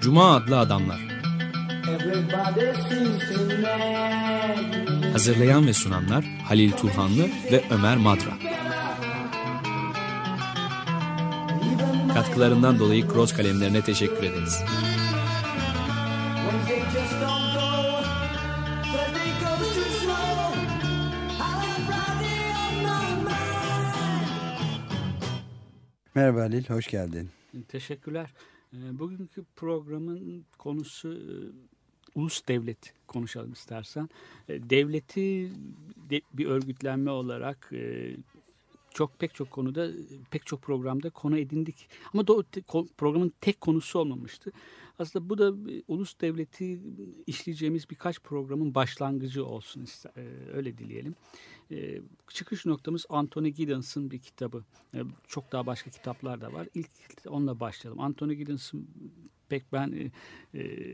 Cuma adlı adamlar. Hazırlayan ve sunanlar Halil Turhanlı ve Ömer Madra. Katkılarından dolayı Cross kalemlerine teşekkür ederiz. Merhaba Halil, hoş geldin. Teşekkürler. Ee, Bugünkü programın konusu e, ulus devlet konuşalım istersen. E, Devleti de- bir örgütlenme olarak e, çok pek çok konuda pek çok programda konu edindik. Ama do- programın tek konusu olmamıştı. Aslında bu da ulus devleti işleyeceğimiz birkaç programın başlangıcı olsun öyle dileyelim. E, Çıkış noktamız Anthony Giddens'ın bir kitabı. E, Çok daha başka kitaplar da var. İlk onunla başlayalım. Anthony Giddens'ın pek ben e, e,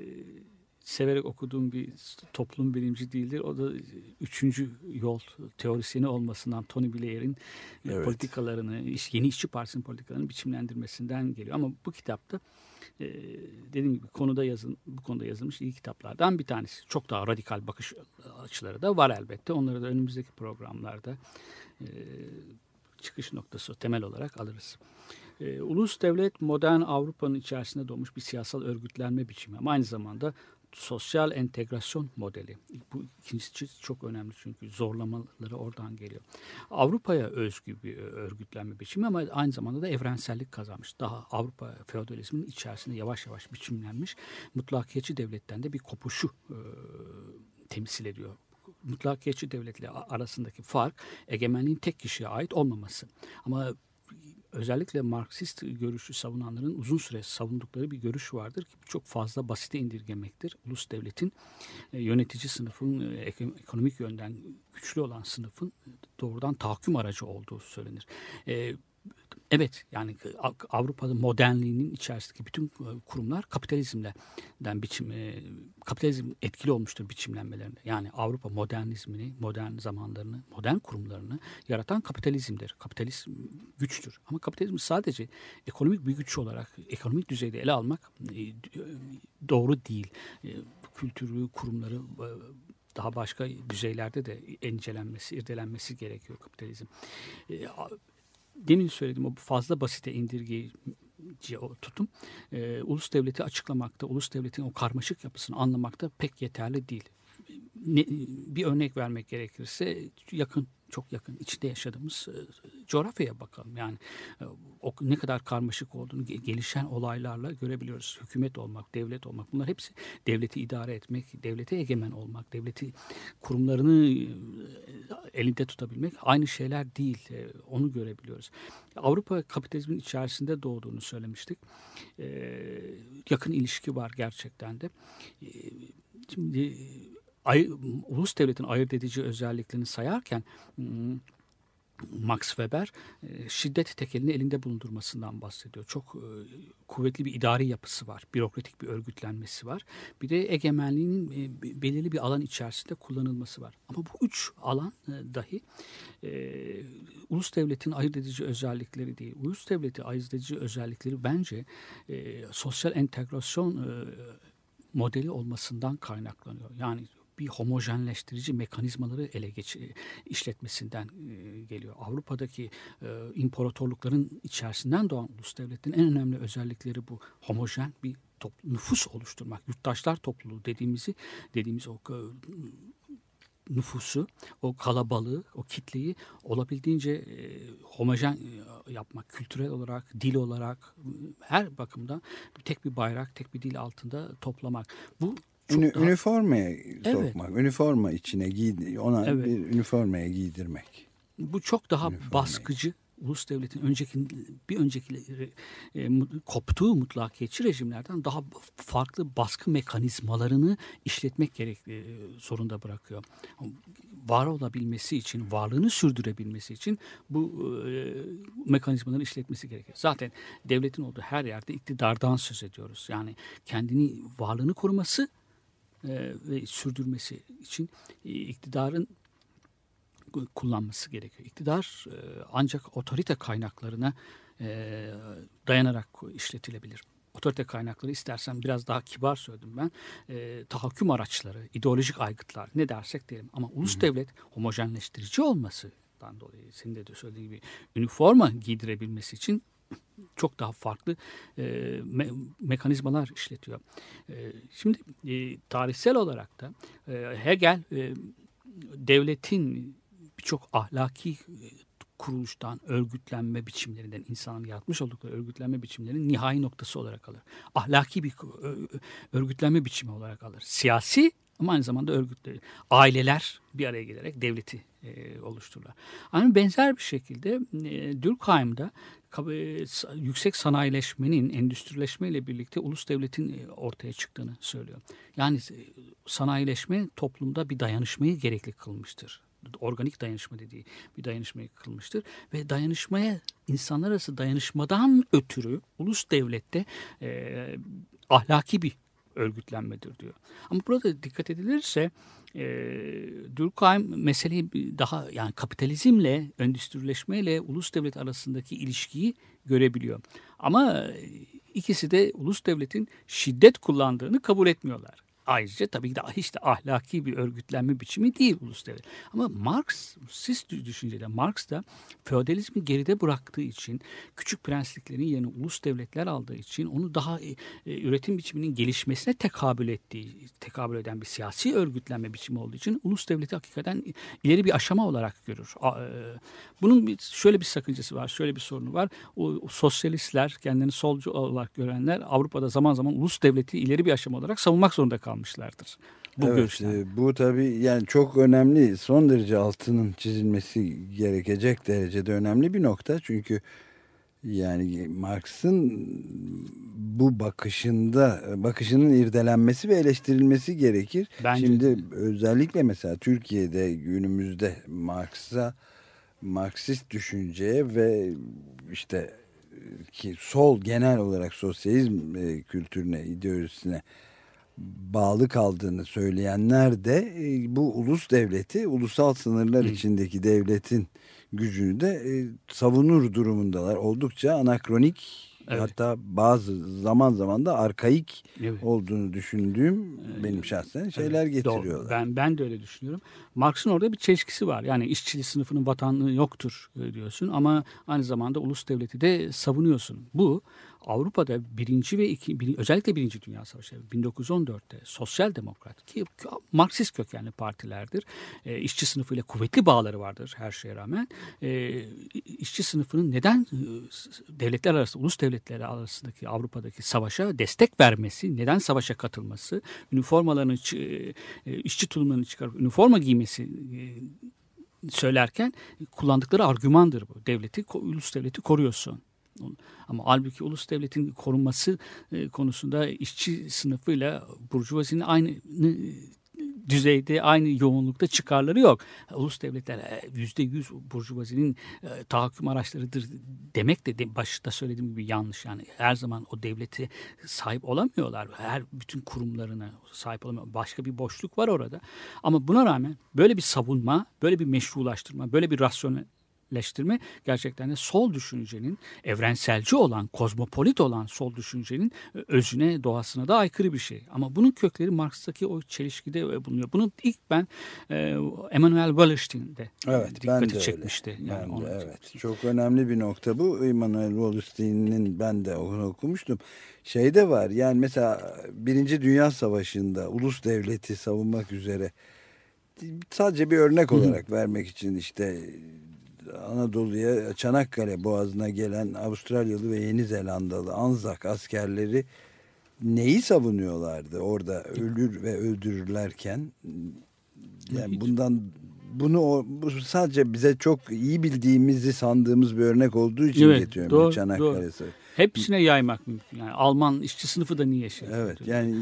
severek okuduğum bir toplum bilimci değildir. O da üçüncü yol teorisyeni olmasından Tony Blair'in e, Evet. politikalarını, yeni işçi partisinin politikalarını biçimlendirmesinden geliyor. Ama bu kitapta e, dediğim gibi konuda yazın, bu konuda yazılmış iyi kitaplardan bir tanesi. Çok daha radikal bakış açıları da var elbette. Onları da önümüzdeki programlarda e, çıkış noktası temel olarak alırız. E, ulus devlet modern Avrupa'nın içerisinde doğmuş bir siyasal örgütlenme biçimi ama aynı zamanda sosyal entegrasyon modeli. Bu ikincisi çok önemli çünkü zorlamaları oradan geliyor. Avrupa'ya özgü bir örgütlenme biçimi ama aynı zamanda da evrensellik kazanmış. Daha Avrupa feodalizminin içerisinde yavaş yavaş biçimlenmiş mutlakiyetçi devletten de bir kopuşu e, temsil ediyor. Mutlakiyetçi devletle arasındaki fark egemenliğin tek kişiye ait olmaması. Ama özellikle Marksist görüşü savunanların uzun süre savundukları bir görüş vardır ki çok fazla basite indirgemektir. Ulus devletin e, yönetici sınıfın e, ek- ekonomik yönden güçlü olan sınıfın doğrudan tahakküm aracı olduğu söylenir. Evet yani Av- Avrupa'da modernliğinin içerisindeki bütün e, kurumlar kapitalizmden biçim e, kapitalizm etkili olmuştur biçimlenmelerinde. Yani Avrupa modernizmini, modern zamanlarını, modern kurumlarını yaratan kapitalizmdir. Kapitalizm güçtür. Ama kapitalizmi sadece ekonomik bir güç olarak ekonomik düzeyde ele almak e, doğru değil. Kültürü, kurumları daha başka düzeylerde de incelenmesi, irdelenmesi gerekiyor kapitalizm. Demin söylediğim o fazla basite indirgeyici o tutum e, ulus devleti açıklamakta, ulus devletin o karmaşık yapısını anlamakta pek yeterli değil. Ne, bir örnek vermek gerekirse yakın çok yakın içinde yaşadığımız e, coğrafyaya bakalım. Yani e, o ne kadar karmaşık olduğunu ge- gelişen olaylarla görebiliyoruz. Hükümet olmak, devlet olmak bunlar hepsi devleti idare etmek, devlete egemen olmak, devleti kurumlarını e, elinde tutabilmek aynı şeyler değil. Onu görebiliyoruz. Avrupa kapitalizmin içerisinde doğduğunu söylemiştik. Yakın ilişki var gerçekten de. Şimdi ay, ulus devletin ayırt edici özelliklerini sayarken hmm, Max Weber e, şiddet tekelini elinde bulundurmasından bahsediyor. Çok e, kuvvetli bir idari yapısı var. Bürokratik bir örgütlenmesi var. Bir de egemenliğinin e, be- belirli bir alan içerisinde kullanılması var. Ama bu üç alan dahi e, ulus devletin ayırt edici özellikleri değil. Ulus devleti ayırt edici özellikleri bence e, sosyal entegrasyon e, modeli olmasından kaynaklanıyor. Yani bir homojenleştirici mekanizmaları ele geç işletmesinden e, geliyor. Avrupa'daki e, imparatorlukların içerisinden doğan ulus devletin en önemli özellikleri bu homojen bir top, nüfus oluşturmak, yurttaşlar topluluğu dediğimizi dediğimiz o e, nüfusu, o kalabalığı, o kitleyi olabildiğince e, homojen e, yapmak, kültürel olarak, dil olarak, e, her bakımdan tek bir bayrak, tek bir dil altında toplamak. Bu Ünü, daha- Üniformaya Evet. sokmak, üniforma içine giy, ona Evet. bir üniformaya giydirmek. Bu çok daha Üniformayı. baskıcı. Ulus devletin önceki bir önceki e, koptuğu mutlakiyetçi rejimlerden daha farklı baskı mekanizmalarını işletmek gerek e, zorunda bırakıyor. Var olabilmesi için, varlığını sürdürebilmesi için bu e, mekanizmaları işletmesi gerekiyor. Zaten devletin olduğu her yerde iktidardan söz ediyoruz. Yani kendini varlığını koruması e, ve sürdürmesi için e, iktidarın kullanması gerekiyor. İktidar e, ancak otorite kaynaklarına e, dayanarak işletilebilir. Otorite kaynakları istersen biraz daha kibar söyledim ben. E, tahakküm araçları, ideolojik aygıtlar ne dersek diyelim. Ama ulus devlet homojenleştirici olmasından dolayı senin de söylediğin gibi üniforma giydirebilmesi için çok daha farklı e, me, mekanizmalar işletiyor. E, şimdi e, tarihsel olarak da e, Hegel e, devletin birçok ahlaki e, kuruluştan, örgütlenme biçimlerinden, insanın yaratmış oldukları örgütlenme biçimlerinin nihai noktası olarak alır. Ahlaki bir örgütlenme biçimi olarak alır. Siyasi ama aynı zamanda örgütleri. Aileler bir araya gelerek devleti e, oluştururlar. Aynı benzer bir şekilde e, Durkheim'da e, yüksek sanayileşmenin, endüstrileşmeyle birlikte ulus devletin e, ortaya çıktığını söylüyor. Yani e, sanayileşme toplumda bir dayanışmayı gerekli kılmıştır organik dayanışma dediği bir dayanışmayı kılmıştır. Ve dayanışmaya insanlar arası dayanışmadan ötürü ulus devlette e, ahlaki bir örgütlenmedir diyor. Ama burada dikkat edilirse e, Durkheim meseleyi daha yani kapitalizmle, endüstrileşmeyle ulus devlet arasındaki ilişkiyi görebiliyor. Ama ikisi de ulus devletin şiddet kullandığını kabul etmiyorlar. Ayrıca tabii ki de de ahlaki bir örgütlenme biçimi değil ulus devlet. Ama Marx, siz düşüncede Marx da feodalizmi geride bıraktığı için, küçük prensliklerin yerine ulus devletler aldığı için onu daha e, e, üretim biçiminin gelişmesine tekabül ettiği, tekabül eden bir siyasi örgütlenme biçimi olduğu için ulus devleti hakikaten ileri bir aşama olarak görür. E, bunun bir, şöyle bir sakıncası var, şöyle bir sorunu var. O, o sosyalistler, kendini solcu olarak görenler Avrupa'da zaman zaman ulus devleti ileri bir aşama olarak savunmak zorunda kalmışlar almışlardır. Bu evet, görüşten. E, bu tabii yani çok önemli son derece altının çizilmesi gerekecek derecede önemli bir nokta. Çünkü yani Marx'ın bu bakışında bakışının irdelenmesi ve eleştirilmesi gerekir. Bence Şimdi özellikle mesela Türkiye'de günümüzde Marx'a Marksist düşünceye ve işte ki sol genel olarak sosyalizm e, kültürüne, ideolojisine bağlı kaldığını söyleyenler de e, bu ulus devleti, ulusal sınırlar içindeki devletin gücünü de e, savunur durumundalar. Oldukça anakronik evet. hatta bazı zaman zaman da arkaik evet. olduğunu düşündüğüm benim şahsen şeyler evet, getiriyorlar. Doğru. Ben ben de öyle düşünüyorum. Marx'ın orada bir çelişkisi var. Yani işçi sınıfının vatanlığı yoktur e, diyorsun ama aynı zamanda ulus devleti de savunuyorsun. Bu Avrupa'da birinci ve iki, bir, özellikle birinci Dünya Savaşı 1914'te sosyal demokrat ki Marksist kökenli partilerdir. E, işçi sınıfıyla kuvvetli bağları vardır her şeye rağmen. E, işçi sınıfının neden e, devletler arası, ulus devletleri arasındaki Avrupa'daki savaşa destek vermesi, neden savaşa katılması, üniformalarını, e, işçi tulumlarını çıkarıp üniforma giymesi e, söylerken kullandıkları argümandır bu. Devleti, ulus devleti koruyorsun. Ama halbuki ulus devletin korunması e, konusunda işçi sınıfıyla burjuvazinin aynı düzeyde aynı yoğunlukta çıkarları yok. Ulus devletler e, yüzde yüz burjuvazinin e, tahakküm araçlarıdır demek de, başta söylediğim gibi yanlış. Yani her zaman o devleti sahip olamıyorlar. Her bütün kurumlarına sahip olamıyor. Başka bir boşluk var orada. Ama buna rağmen böyle bir savunma, böyle bir meşrulaştırma, böyle bir rasyonel leştirme gerçekten de sol düşüncenin evrenselci olan, kozmopolit olan sol düşüncenin e, özüne, doğasına da aykırı bir şey. Ama bunun kökleri Marx'taki o çelişkide e, bulunuyor. Bunu ilk ben e, Emmanuel Wallerstein'de evet, dikkati ben çekmişti. Öyle. Yani ben de, evet. Çok önemli bir nokta bu. Emmanuel Wallerstein'in ben de onu okumuştum. Şey de var yani mesela Birinci Dünya Savaşı'nda ulus devleti savunmak üzere sadece bir örnek olarak Hı -hı. vermek için işte Anadolu'ya Çanakkale Boğazı'na gelen Avustralyalı ve Yeni Zelandalı Anzak askerleri neyi savunuyorlardı orada ölür ve öldürürlerken? Yani bundan bunu bu sadece bize çok iyi bildiğimizi sandığımız bir örnek olduğu için evet, getiriyorum doğru, Çanakkale doğru. Hepsine yaymak mümkün. Yani Alman işçi sınıfı da niye şey? Evet yani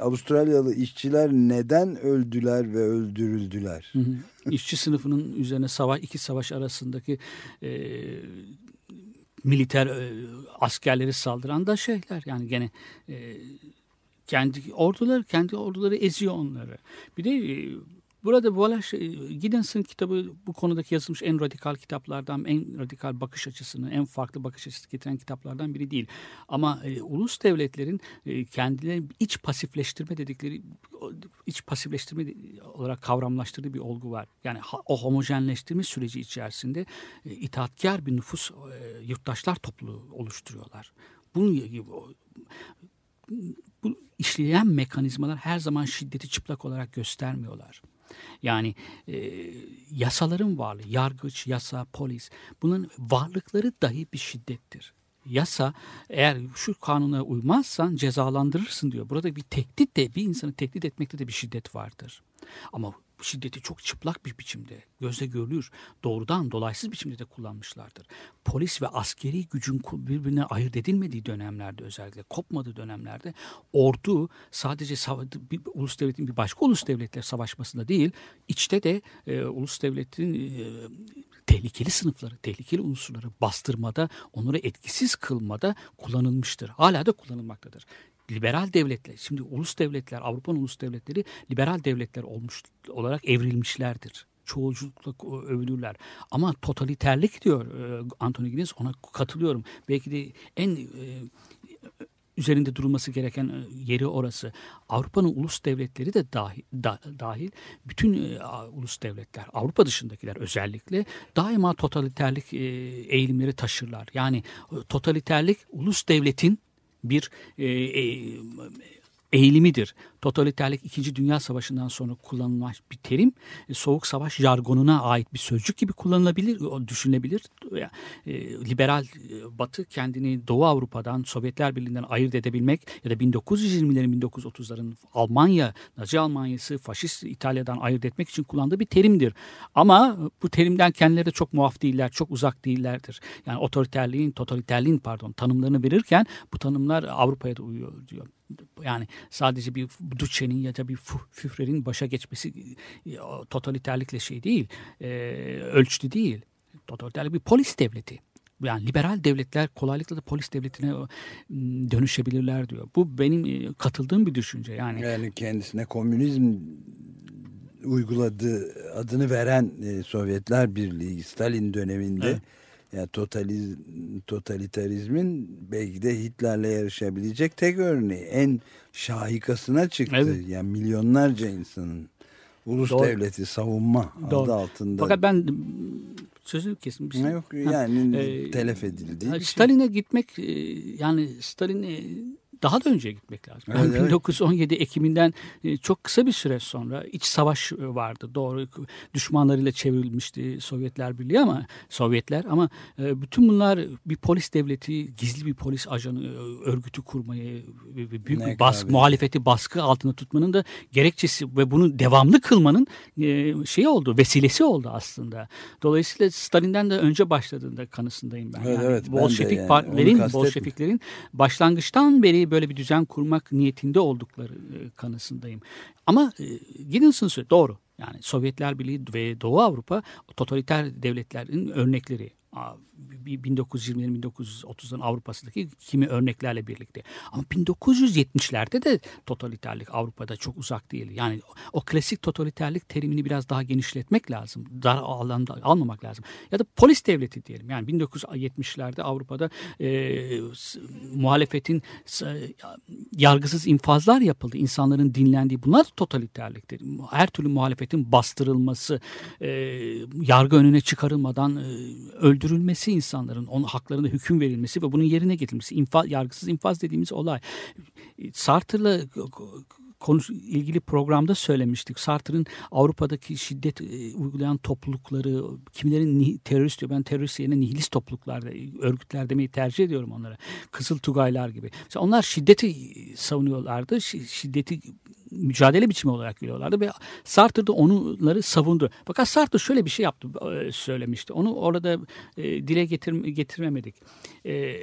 Avustralyalı işçiler neden öldüler ve öldürüldüler? Hı hı. İşçi sınıfının üzerine savaş iki savaş arasındaki e, militer e, askerleri saldıran da şeyler yani gene e, kendi orduları kendi orduları eziyor onları. Bir de e, Burada Wallace Giddens'ın kitabı bu konudaki yazılmış en radikal kitaplardan, en radikal bakış açısını, en farklı bakış açısı getiren kitaplardan biri değil. Ama e, ulus devletlerin e, kendilerini iç pasifleştirme dedikleri, iç pasifleştirme olarak kavramlaştırdığı bir olgu var. Yani o homojenleştirme süreci içerisinde e, itaatkar bir nüfus, e, yurttaşlar topluluğu oluşturuyorlar. Bunun bu işleyen mekanizmalar her zaman şiddeti çıplak olarak göstermiyorlar. Yani e, yasaların varlığı, yargıç, yasa, polis bunun varlıkları dahi bir şiddettir. Yasa eğer şu kanuna uymazsan cezalandırırsın diyor. Burada bir tehdit de bir insanı tehdit etmekte de bir şiddet vardır. Ama şiddeti çok çıplak bir biçimde, gözle görülür, doğrudan dolaysız biçimde de kullanmışlardır. Polis ve askeri gücün birbirine ayırt edilmediği dönemlerde özellikle, kopmadığı dönemlerde ordu sadece bir ulus devletin bir başka ulus devletle savaşmasında değil, içte de e, ulus devletin e, tehlikeli sınıfları, tehlikeli unsurları bastırmada, onları etkisiz kılmada kullanılmıştır. Hala da kullanılmaktadır liberal devletler, şimdi ulus devletler, Avrupa'nın ulus devletleri liberal devletler olmuş olarak evrilmişlerdir. Çoğulculukla övülürler. Ama totaliterlik diyor e, Anthony Giddens ona katılıyorum. Belki de en e, üzerinde durulması gereken e, yeri orası. Avrupa'nın ulus devletleri de dahil, da, dahil bütün e, ulus devletler, Avrupa dışındakiler özellikle daima totaliterlik e, eğilimleri taşırlar. Yani totaliterlik ulus devletin bir e, e, eğilimidir. Totaliterlik 2. Dünya Savaşı'ndan sonra kullanılan bir terim. E, Soğuk Savaş jargonuna ait bir sözcük gibi kullanılabilir, düşünülebilir. E, liberal e, Batı kendini Doğu Avrupa'dan, Sovyetler Birliği'nden ayırt edebilmek ya da 1920'lerin 1930'ların Almanya, Nazi Almanyası, Faşist İtalya'dan ayırt etmek için kullandığı bir terimdir. Ama bu terimden kendileri de çok muaf değiller, çok uzak değillerdir. Yani otoriterliğin, totaliterliğin pardon tanımlarını verirken bu tanımlar Avrupa'ya da uyuyor diyor yani sadece bir Duce'nin ya da bir Führer'in başa geçmesi e, totaliterlikle şey değil, e, ölçtü değil. Totaliterlik bir polis devleti. Yani liberal devletler kolaylıkla da polis devletine dönüşebilirler diyor. Bu benim e, katıldığım bir düşünce. Yani, yani kendisine komünizm uyguladığı adını veren e, Sovyetler Birliği Stalin döneminde evet yani totaliz, totalitarizmin belki de Hitler'le yarışabilecek tek örneği. En şahikasına çıktı. Evet. Yani milyonlarca insanın ulus Doğru. devleti savunma Doğru. adı altında. Fakat ben sözü kesin. Yok yani ha, telef edildi. Şey. Stalin'e şey. gitmek e, yani Stalin'e daha da önce gitmek lazım. Evet, yani evet. 1917 Ekim'inden e, çok kısa bir süre sonra iç savaş e, vardı. Doğru düşmanlarıyla çevrilmişti Sovyetler Birliği ama Sovyetler ama e, bütün bunlar bir polis devleti, gizli bir polis ajanı örgütü kurmayı büyük ne bir bas, muhalefeti baskı altında tutmanın da gerekçesi ve bunu devamlı kılmanın şeyi oldu, vesilesi oldu aslında. Dolayısıyla Stalin'den de önce başladığında kanısındayım ben. Evet, yani evet, Bolşevik yani. partilerin, Bolşeviklerin başlangıçtan beri böyle bir düzen kurmak niyetinde oldukları e, kanısındayım. Ama e, Giddens'ın söyledi doğru. Yani Sovyetler Birliği ve Doğu Avrupa totaliter devletlerin örnekleri. 1920'lerin 1930'ların Avrupa'sındaki kimi örneklerle birlikte. Ama 1970'lerde de totaliterlik Avrupa'da çok uzak değil. Yani o klasik totaliterlik terimini biraz daha genişletmek lazım. Dar alanda almamak lazım. Ya da polis devleti diyelim. Yani 1970'lerde Avrupa'da e, muhalefetin yargısız infazlar yapıldı. İnsanların dinlendiği bunlar totaliterliktir. Her türlü muhalefetin bastırılması, e, yargı önüne çıkarılmadan e, öldürülmesi insanların, onun haklarında hüküm verilmesi ve bunun yerine getirilmesi, infaz, yargısız infaz dediğimiz olay. Sartre'la konuş ilgili programda söylemiştik. Sartre'ın Avrupa'daki şiddet e, uygulayan toplulukları, kimilerin terörist diyor. Ben terörist yerine nihilist topluluklar, örgütler demeyi tercih ediyorum onlara. Kızıl Tugaylar gibi. Mesela onlar şiddeti savunuyorlardı. Şiddeti mücadele biçimi olarak görüyorlardı ve Sartre de onları savundu. Fakat Sartre şöyle bir şey yaptı, e, söylemişti. Onu orada e, dile getir, getirmemedik. E,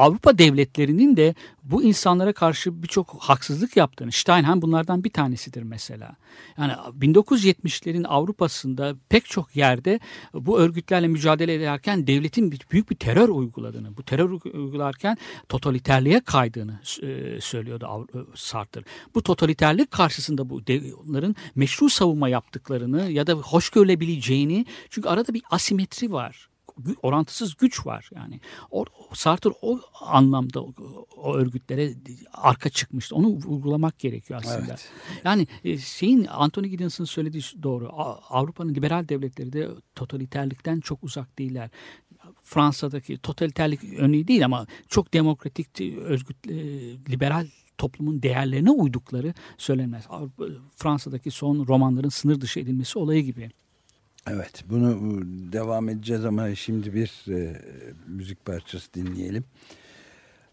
Avrupa devletlerinin de bu insanlara karşı birçok haksızlık yaptığını, Steinheim bunlardan bir tanesidir mesela. Yani 1970'lerin Avrupa'sında pek çok yerde bu örgütlerle mücadele ederken devletin büyük bir terör uyguladığını, bu terör uygularken totaliterliğe kaydığını e, söylüyordu e, Sartre. Bu totaliterlik karşısında bu onların meşru savunma yaptıklarını ya da hoş görülebileceğini çünkü arada bir asimetri var orantısız güç var yani. O, Sartre o anlamda o, o örgütlere arka çıkmıştı. Onu vurgulamak gerekiyor aslında. Evet. Yani e, şeyin Anthony Giddens'ın söylediği doğru. Avrupa'nın liberal devletleri de totaliterlikten çok uzak değiller. Fransa'daki totaliterlik örneği değil ama çok demokratik, özgür, e, liberal toplumun değerlerine uydukları söylenmez. Fransa'daki son romanların sınır dışı edilmesi olayı gibi. Evet bunu devam edeceğiz ama şimdi bir e, müzik parçası dinleyelim.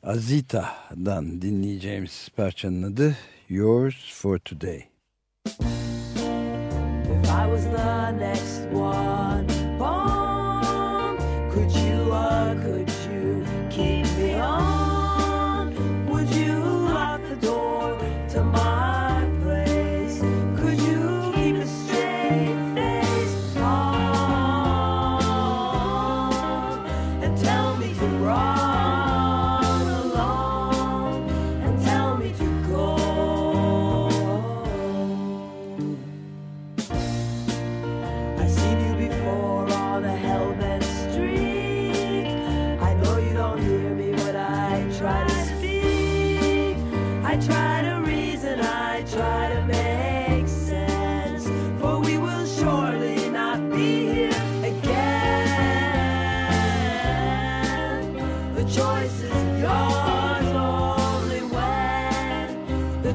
Azita'dan dinleyeceğimiz parçanın adı Yours for Today. If I was the next one born, could you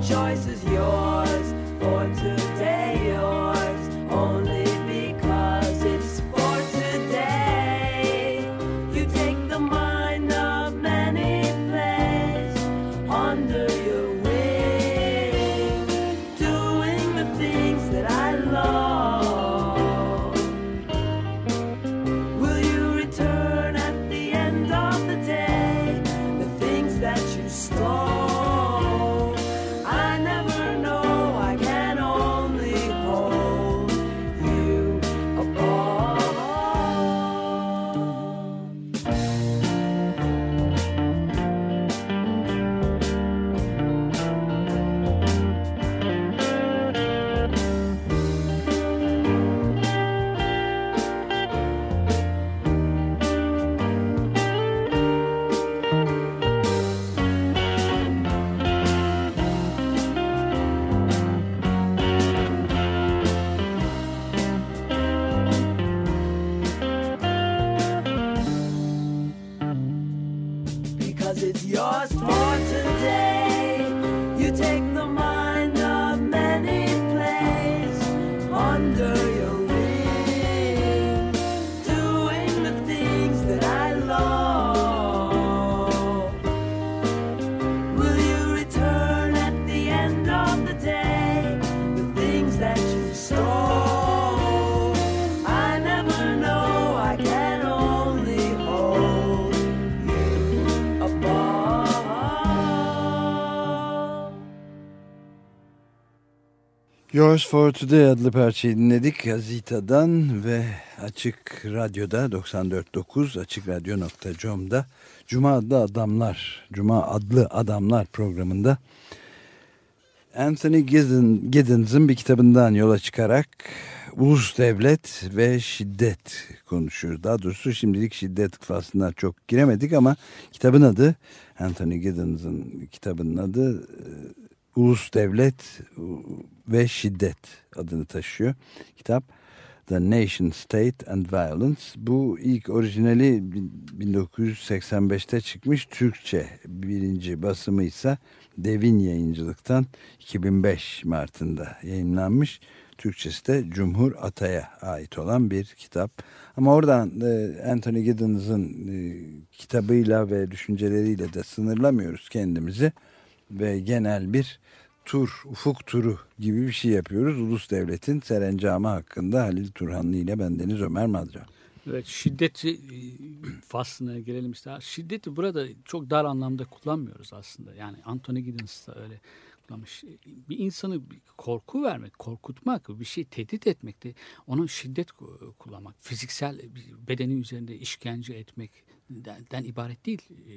the Yours for Today adlı parçayı dinledik Gazita'dan ve Açık Radyo'da 94.9 açıkradyo.com'da Cuma adlı adamlar Cuma adlı adamlar programında Anthony Giddens'ın bir kitabından yola çıkarak ulus devlet ve şiddet konuşuyoruz. Daha doğrusu şimdilik şiddet faslına çok giremedik ama kitabın adı Anthony Giddens'ın kitabının adı Ulus Devlet ve Şiddet adını taşıyor. Kitap The Nation State and Violence. Bu ilk orijinali 1985'te çıkmış Türkçe birinci basımı ise Devin Yayıncılık'tan 2005 Mart'ında yayınlanmış. Türkçesi de Cumhur Atay'a ait olan bir kitap. Ama oradan e, Anthony Giddens'ın e, kitabıyla ve düşünceleriyle de sınırlamıyoruz kendimizi. Ve genel bir tur, ufuk turu gibi bir şey yapıyoruz. Ulus Devlet'in serencamı hakkında Halil Turhanlı ile bendeniz Ömer Madra. Evet şiddeti e, faslına gelelim işte. Şiddeti burada çok dar anlamda kullanmıyoruz aslında. Yani Anthony Giddens da öyle kullanmış. Bir insanı korku vermek, korkutmak, bir şey tehdit etmek de onun şiddet ku- kullanmak, fiziksel bedeni üzerinde işkence etmekten ibaret değil e,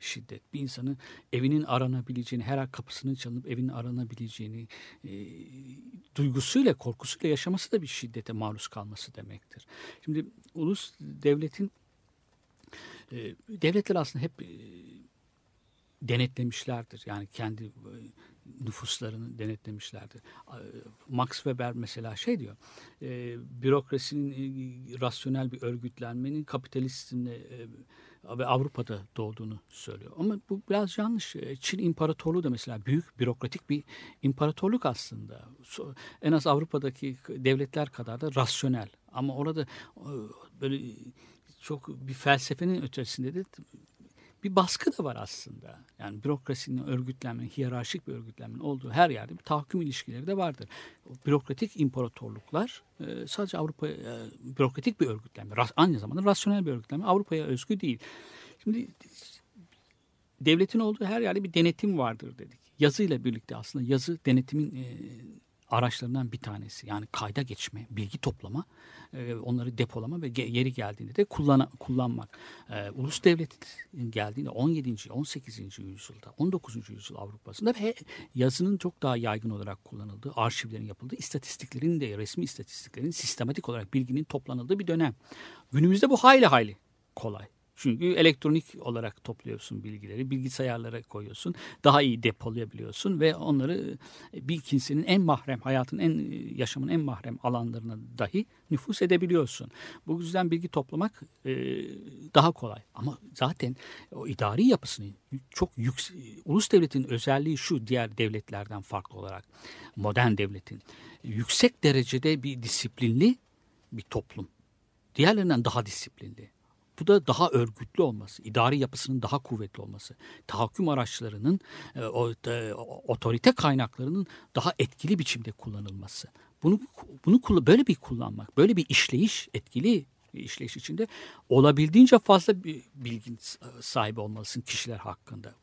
şiddet. Bir insanın evinin aranabileceğini, her an kapısının çalınıp evinin aranabileceğini e, duygusuyla, korkusuyla yaşaması da bir şiddete maruz kalması demektir. Şimdi ulus devletin e, devletler aslında hep e, denetlemişlerdir. Yani kendi e, nüfuslarını denetlemişlerdir. Max Weber mesela şey diyor, e, bürokrasinin e, rasyonel bir örgütlenmenin kapitalizmle e, ve Avrupa'da doğduğunu söylüyor. Ama bu biraz yanlış. E, Çin İmparatorluğu da mesela büyük bürokratik bir imparatorluk aslında. En az Avrupa'daki devletler kadar da rasyonel. Ama orada e, böyle çok bir felsefenin ötesinde de bir baskı da var aslında. Yani bürokrasinin örgütlenme, hiyerarşik bir örgütlenmenin olduğu her yerde bir tahakküm ilişkileri de vardır. Bürokratik imparatorluklar e, sadece Avrupa e, bürokratik bir örgütlenme, aynı zamanda rasyonel bir örgütlenme Avrupa'ya özgü değil. Şimdi devletin olduğu her yerde bir denetim vardır dedik. Yazıyla birlikte aslında yazı denetimin e, araçlarından bir tanesi. Yani kayda geçme, bilgi toplama, e, onları depolama ve yeri geldiğinde de kullana, kullanmak. E, ulus devletin geldiğinde 17. 18. yüzyılda, 19. yüzyıl Avrupa'sında ve yazının çok daha yaygın olarak kullanıldığı, arşivlerin yapıldığı, istatistiklerin de resmi istatistiklerin sistematik olarak bilginin toplanıldığı bir dönem. Günümüzde bu hayli hayli kolay. Çünkü elektronik olarak topluyorsun bilgileri, bilgisayarlara koyuyorsun, daha iyi depolayabiliyorsun ve onları e, bir kimsenin en mahrem, hayatın en e, yaşamın en mahrem alanlarına dahi nüfus edebiliyorsun. Bu yüzden bilgi toplamak e, daha kolay. Ama zaten o idari yapısının çok yüksek, ulus devletin özelliği şu diğer devletlerden farklı olarak modern devletin yüksek derecede bir disiplinli bir toplum. Diğerlerinden daha disiplinli. Bu da daha örgütlü olması, idari yapısının daha kuvvetli olması, tahakküm araçlarının, e, o, e, otorite kaynaklarının daha etkili biçimde kullanılması. Bunu bunu böyle bir kullanmak, böyle bir işleyiş, etkili işleyiş içinde olabildiğince fazla bir bilgi sahibi olmalısın kişiler hakkında.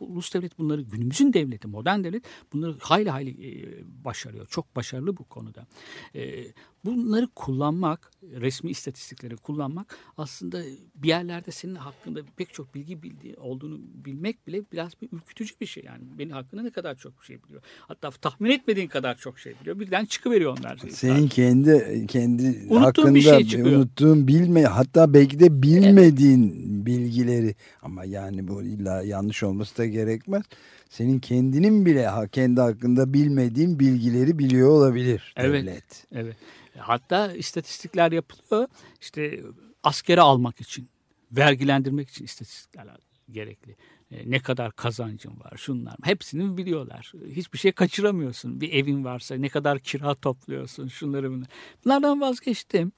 Ulus devlet bunları günümüzün devleti, modern devlet bunları hayli hayli e, başarıyor. Çok başarılı bu konuda. E, bunları kullanmak, resmi istatistikleri kullanmak aslında bir yerlerde senin hakkında pek çok bilgi bildiği olduğunu bilmek bile biraz bir ürkütücü bir şey. Yani benim hakkında ne kadar çok şey biliyor. Hatta tahmin etmediğin kadar çok şey biliyor. Birden çıkıveriyor onlar. Senin kendi kendi Unuttuğun hakkında bir şey çıkıyor. unuttuğun bilme hatta belki de bilmediğin bilgileri ama yani bu illa yanlış olması da gerekmez. Senin kendinin bile kendi hakkında bilmediğin bilgileri biliyor olabilir Evet. devlet. Evet. Hatta istatistikler yapılıyor. İşte askere almak için, vergilendirmek için istatistikler gerekli. E, Ne kadar kazancın var, şunlar. Hepsini biliyorlar. Hiçbir şey kaçıramıyorsun. Bir evin varsa ne kadar kira topluyorsun, şunları bunları. Bunlardan vazgeçtim.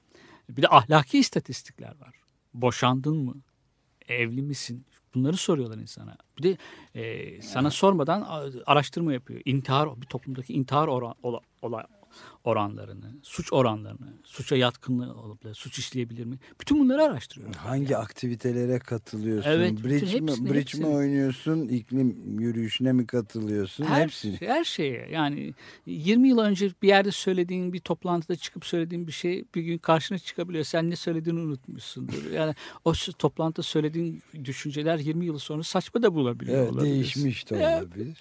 Bir de ahlaki istatistikler var. Boşandın mı? Evli misin? Bunları soruyorlar insana. Bir de e, sana sormadan araştırma yapıyor. İntihar, bir toplumdaki intihar oran, ola, ola- oranlarını, suç oranlarını, suça yatkınlığı olabilir, suç işleyebilir mi? Bütün bunları araştırıyor. Hangi aktivitelere katılıyorsun? Evet, bridge, mi, hepsini, bridge hepsini. mi oynuyorsun? iklim yürüyüşüne mi katılıyorsun? Her, Hepsini. her şeye yani 20 yıl önce bir yerde söylediğin bir toplantıda çıkıp söylediğin bir şey bir gün karşına çıkabiliyor. Sen ne söylediğini unutmuşsundur. Yani o toplantıda söylediğin düşünceler 20 yıl sonra saçma da bulabiliyor Evet, değişmiş de Evet.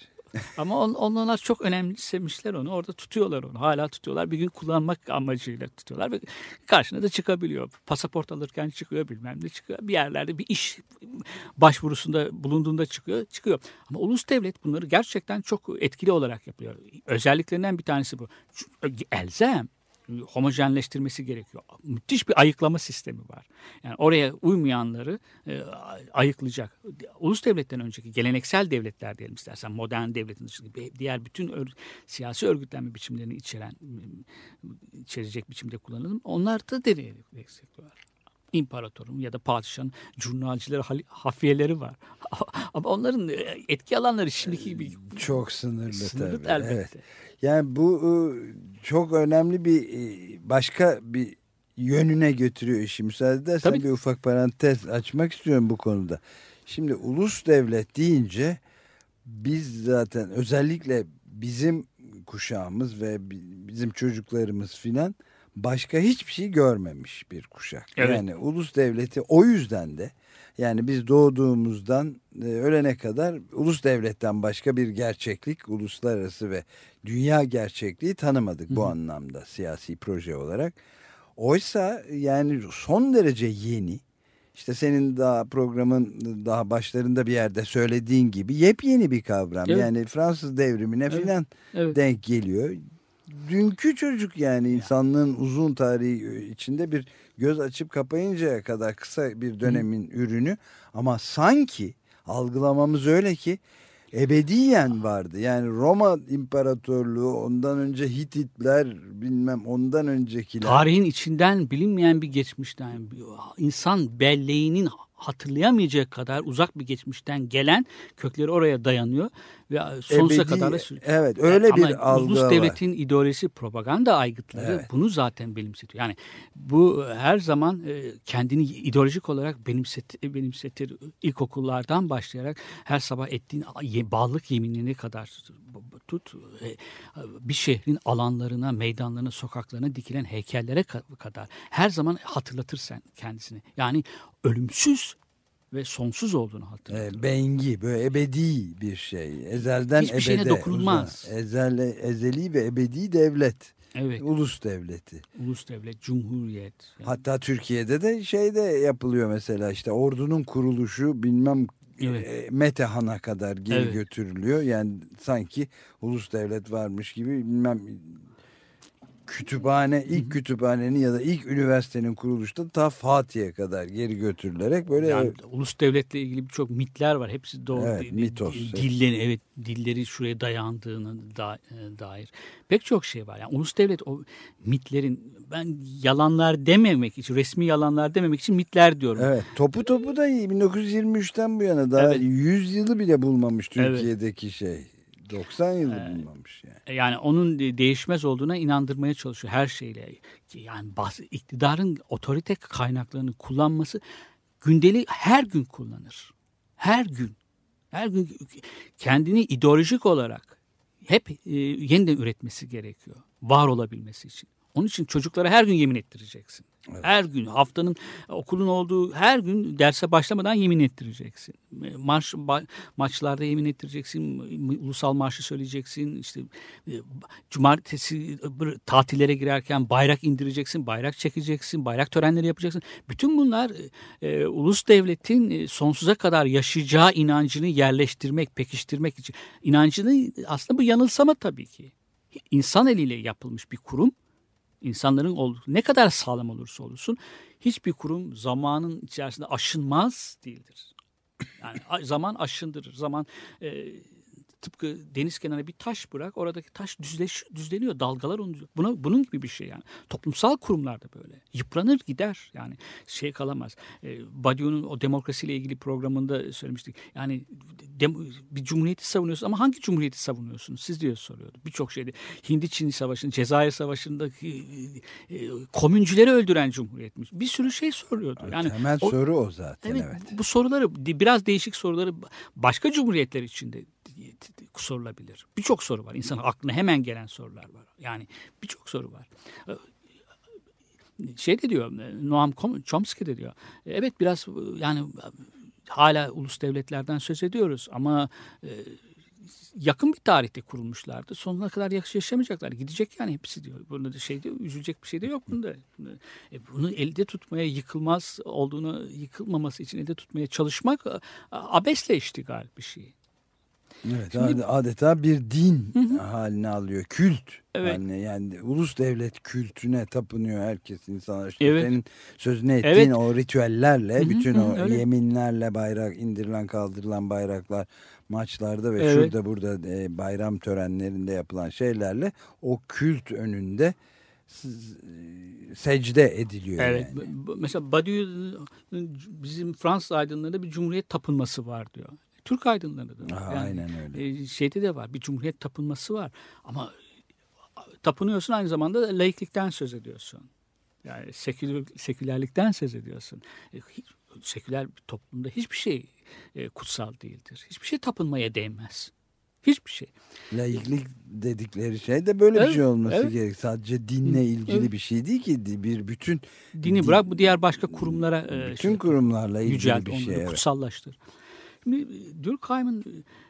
Ama on, onlar çok önemsemişler onu. Orada tutuyorlar onu. Hala tutuyorlar. Bir gün kullanmak amacıyla tutuyorlar. Ve karşına da çıkabiliyor. Pasaport alırken çıkıyor bilmem ne çıkıyor. Bir yerlerde bir iş başvurusunda bulunduğunda çıkıyor. Çıkıyor. Ama ulus devlet bunları gerçekten çok etkili olarak yapıyor. Özelliklerinden bir tanesi bu. Elzem homojenleştirmesi gerekiyor. Müthiş bir ayıklama sistemi var. Yani oraya uymayanları e, ayıklayacak. Ulus devletten önceki geleneksel devletler diyelim istersen modern devletin dışında diğer bütün ör- siyasi örgütlenme biçimlerini içeren içerecek biçimde kullanılır. Onlar da dereye destekliyorlar. İmparatorun ya da padişahın jurnalcileri, hafiyeleri var. Ama onların e, etki alanları şimdiki gibi Çok sınırlı, sınırlı tabii. elbette. Evet. Yani bu e, çok önemli bir e, başka bir yönüne götürüyor işi. Müsaade edersen Tabii. bir ufak parantez açmak istiyorum bu konuda. Şimdi ulus devlet deyince biz zaten özellikle bizim kuşağımız ve bi- bizim çocuklarımız filan başka hiçbir şey görmemiş bir kuşak. Evet. Yani ulus devleti o yüzden de yani biz doğduğumuzdan e, ölene kadar ulus devletten başka bir gerçeklik, uluslararası ve dünya gerçekliği tanımadık bu anlamda siyasi proje olarak. Oysa yani son derece yeni. İşte senin daha programın daha başlarında bir yerde söylediğin gibi yepyeni bir kavram. Evet. Yani Fransız devrimine Evet. filan Evet. denk geliyor. Dünkü çocuk yani insanlığın uzun tarihi içinde bir göz açıp kapayıncaya kadar kısa bir dönemin ürünü ama sanki algılamamız öyle ki ebediyen vardı. Yani Roma İmparatorluğu ondan önce Hititler bilmem ondan öncekiler. Tarihin içinden bilinmeyen bir geçmişten, insan belleğinin hatırlayamayacağı kadar uzak bir geçmişten gelen kökleri oraya dayanıyor ve sonsuza Ebedi- kadar da sürüyor. Evet öyle Ama bir algı ulus var. devletin ideolojisi propaganda aygıtları Evet. bunu zaten benimsetiyor. Yani bu her zaman e, kendini ideolojik olarak benimset, benimsetir. İlkokullardan başlayarak her sabah ettiğin ye- bağlılık yeminine kadar tut e, bir şehrin alanlarına, meydanlarına, sokaklarına dikilen heykellere ka- kadar her zaman hatırlatırsan kendisini. Yani ölümsüz ve sonsuz olduğunu hatırlatır. E, bengi böyle ebedi bir şey. Ezelden Hiçbir şeyine ebede. dokunulmaz. uzan. Ezel, ezeli ve ebedi devlet. Evet. Ulus devleti. Ulus devlet, cumhuriyet. Yani- Hatta Türkiye'de de şey de yapılıyor mesela işte ordunun kuruluşu bilmem Evet. e, Metehan'a kadar geri Evet. götürülüyor. Yani sanki ulus devlet varmış gibi bilmem kütüphane ilk kütüphanenin ya da ilk üniversitenin kuruluşta ta Fatih'e kadar geri götürülerek böyle Yani ulus devletle ilgili birçok mitler var. Hepsi doğru. Evet, mitos. Dilleri, evet, dilleri şuraya dayandığını da, e, dair. Pek çok şey var. Yani ulus devlet o mitlerin ben yalanlar dememek için, resmi yalanlar dememek için mitler diyorum. Evet topu topu da iyi. 1923'ten bu yana daha Evet. 100 yılı bile bulmamış Evet. Türkiye'deki şey. 90 yılı Ee, bulmamış yani. Yani onun de- değişmez olduğuna inandırmaya çalışıyor her şeyle. Yani bazı iktidarın otorite kaynaklarını kullanması gündeli her gün kullanır. Her gün. Her gün kendini ideolojik olarak hep e, yeniden üretmesi gerekiyor. Var olabilmesi için. Onun için çocuklara her gün yemin ettireceksin. Her gün haftanın okulun olduğu her gün derse başlamadan yemin ettireceksin. Marş ba- maçlarda yemin ettireceksin. Ulusal marşı söyleyeceksin. İşte e, cumartesi e, tatillere girerken bayrak indireceksin, bayrak çekeceksin, bayrak törenleri yapacaksın. Bütün bunlar e, e, ulus devletin e, sonsuza kadar yaşayacağı inancını yerleştirmek, pekiştirmek için. İnancını aslında bu yanılsama tabii ki. İnsan eliyle yapılmış bir kurum insanların olduğu ne kadar sağlam olursa olsun hiçbir kurum zamanın içerisinde aşınmaz değildir. Yani zaman aşındırır. Zaman e, tıpkı deniz kenarına bir taş bırak oradaki taş düzleş, düzleniyor. Dalgalar onu buna bunun gibi bir şey yani. Toplumsal kurumlar da böyle. Yıpranır gider yani şey kalamaz. E, Badiou'nun o demokrasiyle ilgili programında söylemiştik. Yani dem- bir cumhuriyeti savunuyorsunuz ama hangi cumhuriyeti savunuyorsunuz? Siz diye soruyordu. Birçok şeyde Hindi Çin Savaşı'nın, Cezayir Savaşı'ndaki e, komüncüleri öldüren cumhuriyetmiş. Bir sürü şey soruyordu. Yani Temel o- soru o zaten Evet, evet. bu soruları biraz değişik soruları başka cumhuriyetler içinde sorulabilir. Birçok soru var. İnsanın aklına hemen gelen sorular var. Yani birçok soru var. Şey de diyor, Noam Chomsky de diyor. Evet biraz yani hala ulus devletlerden söz ediyoruz ama e, yakın bir tarihte kurulmuşlardı. Sonuna kadar yaşamayacaklar. Gidecek yani hepsi diyor. Bunda da şeyde üzülecek bir şey de yok bunda. E, bunu elde tutmaya yıkılmaz olduğunu yıkılmaması için elde tutmaya çalışmak a- abesle iştigal bir şey. Evet, Şimdi- ade- adeta bir din haline alıyor. Kült Evet. haline yani ulus devlet kültüne tapınıyor herkes insanlar. İşte Evet. Senin sözünü ettiğin Evet. o ritüellerle, Hı hı, bütün hı, o öyle. yeminlerle bayrak indirilen kaldırılan bayraklar maçlarda ve Evet. şurada burada e, bayram törenlerinde yapılan şeylerle o kült önünde secde ediliyor Evet. yani. Mesela Badiou'nun bizim Fransız aydınlarında bir cumhuriyet tapınması var diyor. Türk aydınlarında da. Yani, aynen öyle. e, şeyde de var. Bir cumhuriyet tapınması var. Ama tapınıyorsun aynı zamanda da laiklikten söz ediyorsun. Yani seküler, sekülerlikten söz ediyorsun. E, seküler bir toplumda hiçbir şey e, kutsal değildir. Hiçbir şey tapınmaya değmez. Hiçbir şey. Laiklik dedikleri şey de böyle bir Evet, şey olması evet. gerek. Sadece dinle ilgili Evet. bir şey değil ki bir bütün Dini Din- bırak bu diğer başka kurumlara e, bütün şey- kurumlarla ilgili yücelt, bir onları şey. evet. kutsallaştır. Şimdi Durkheim'ın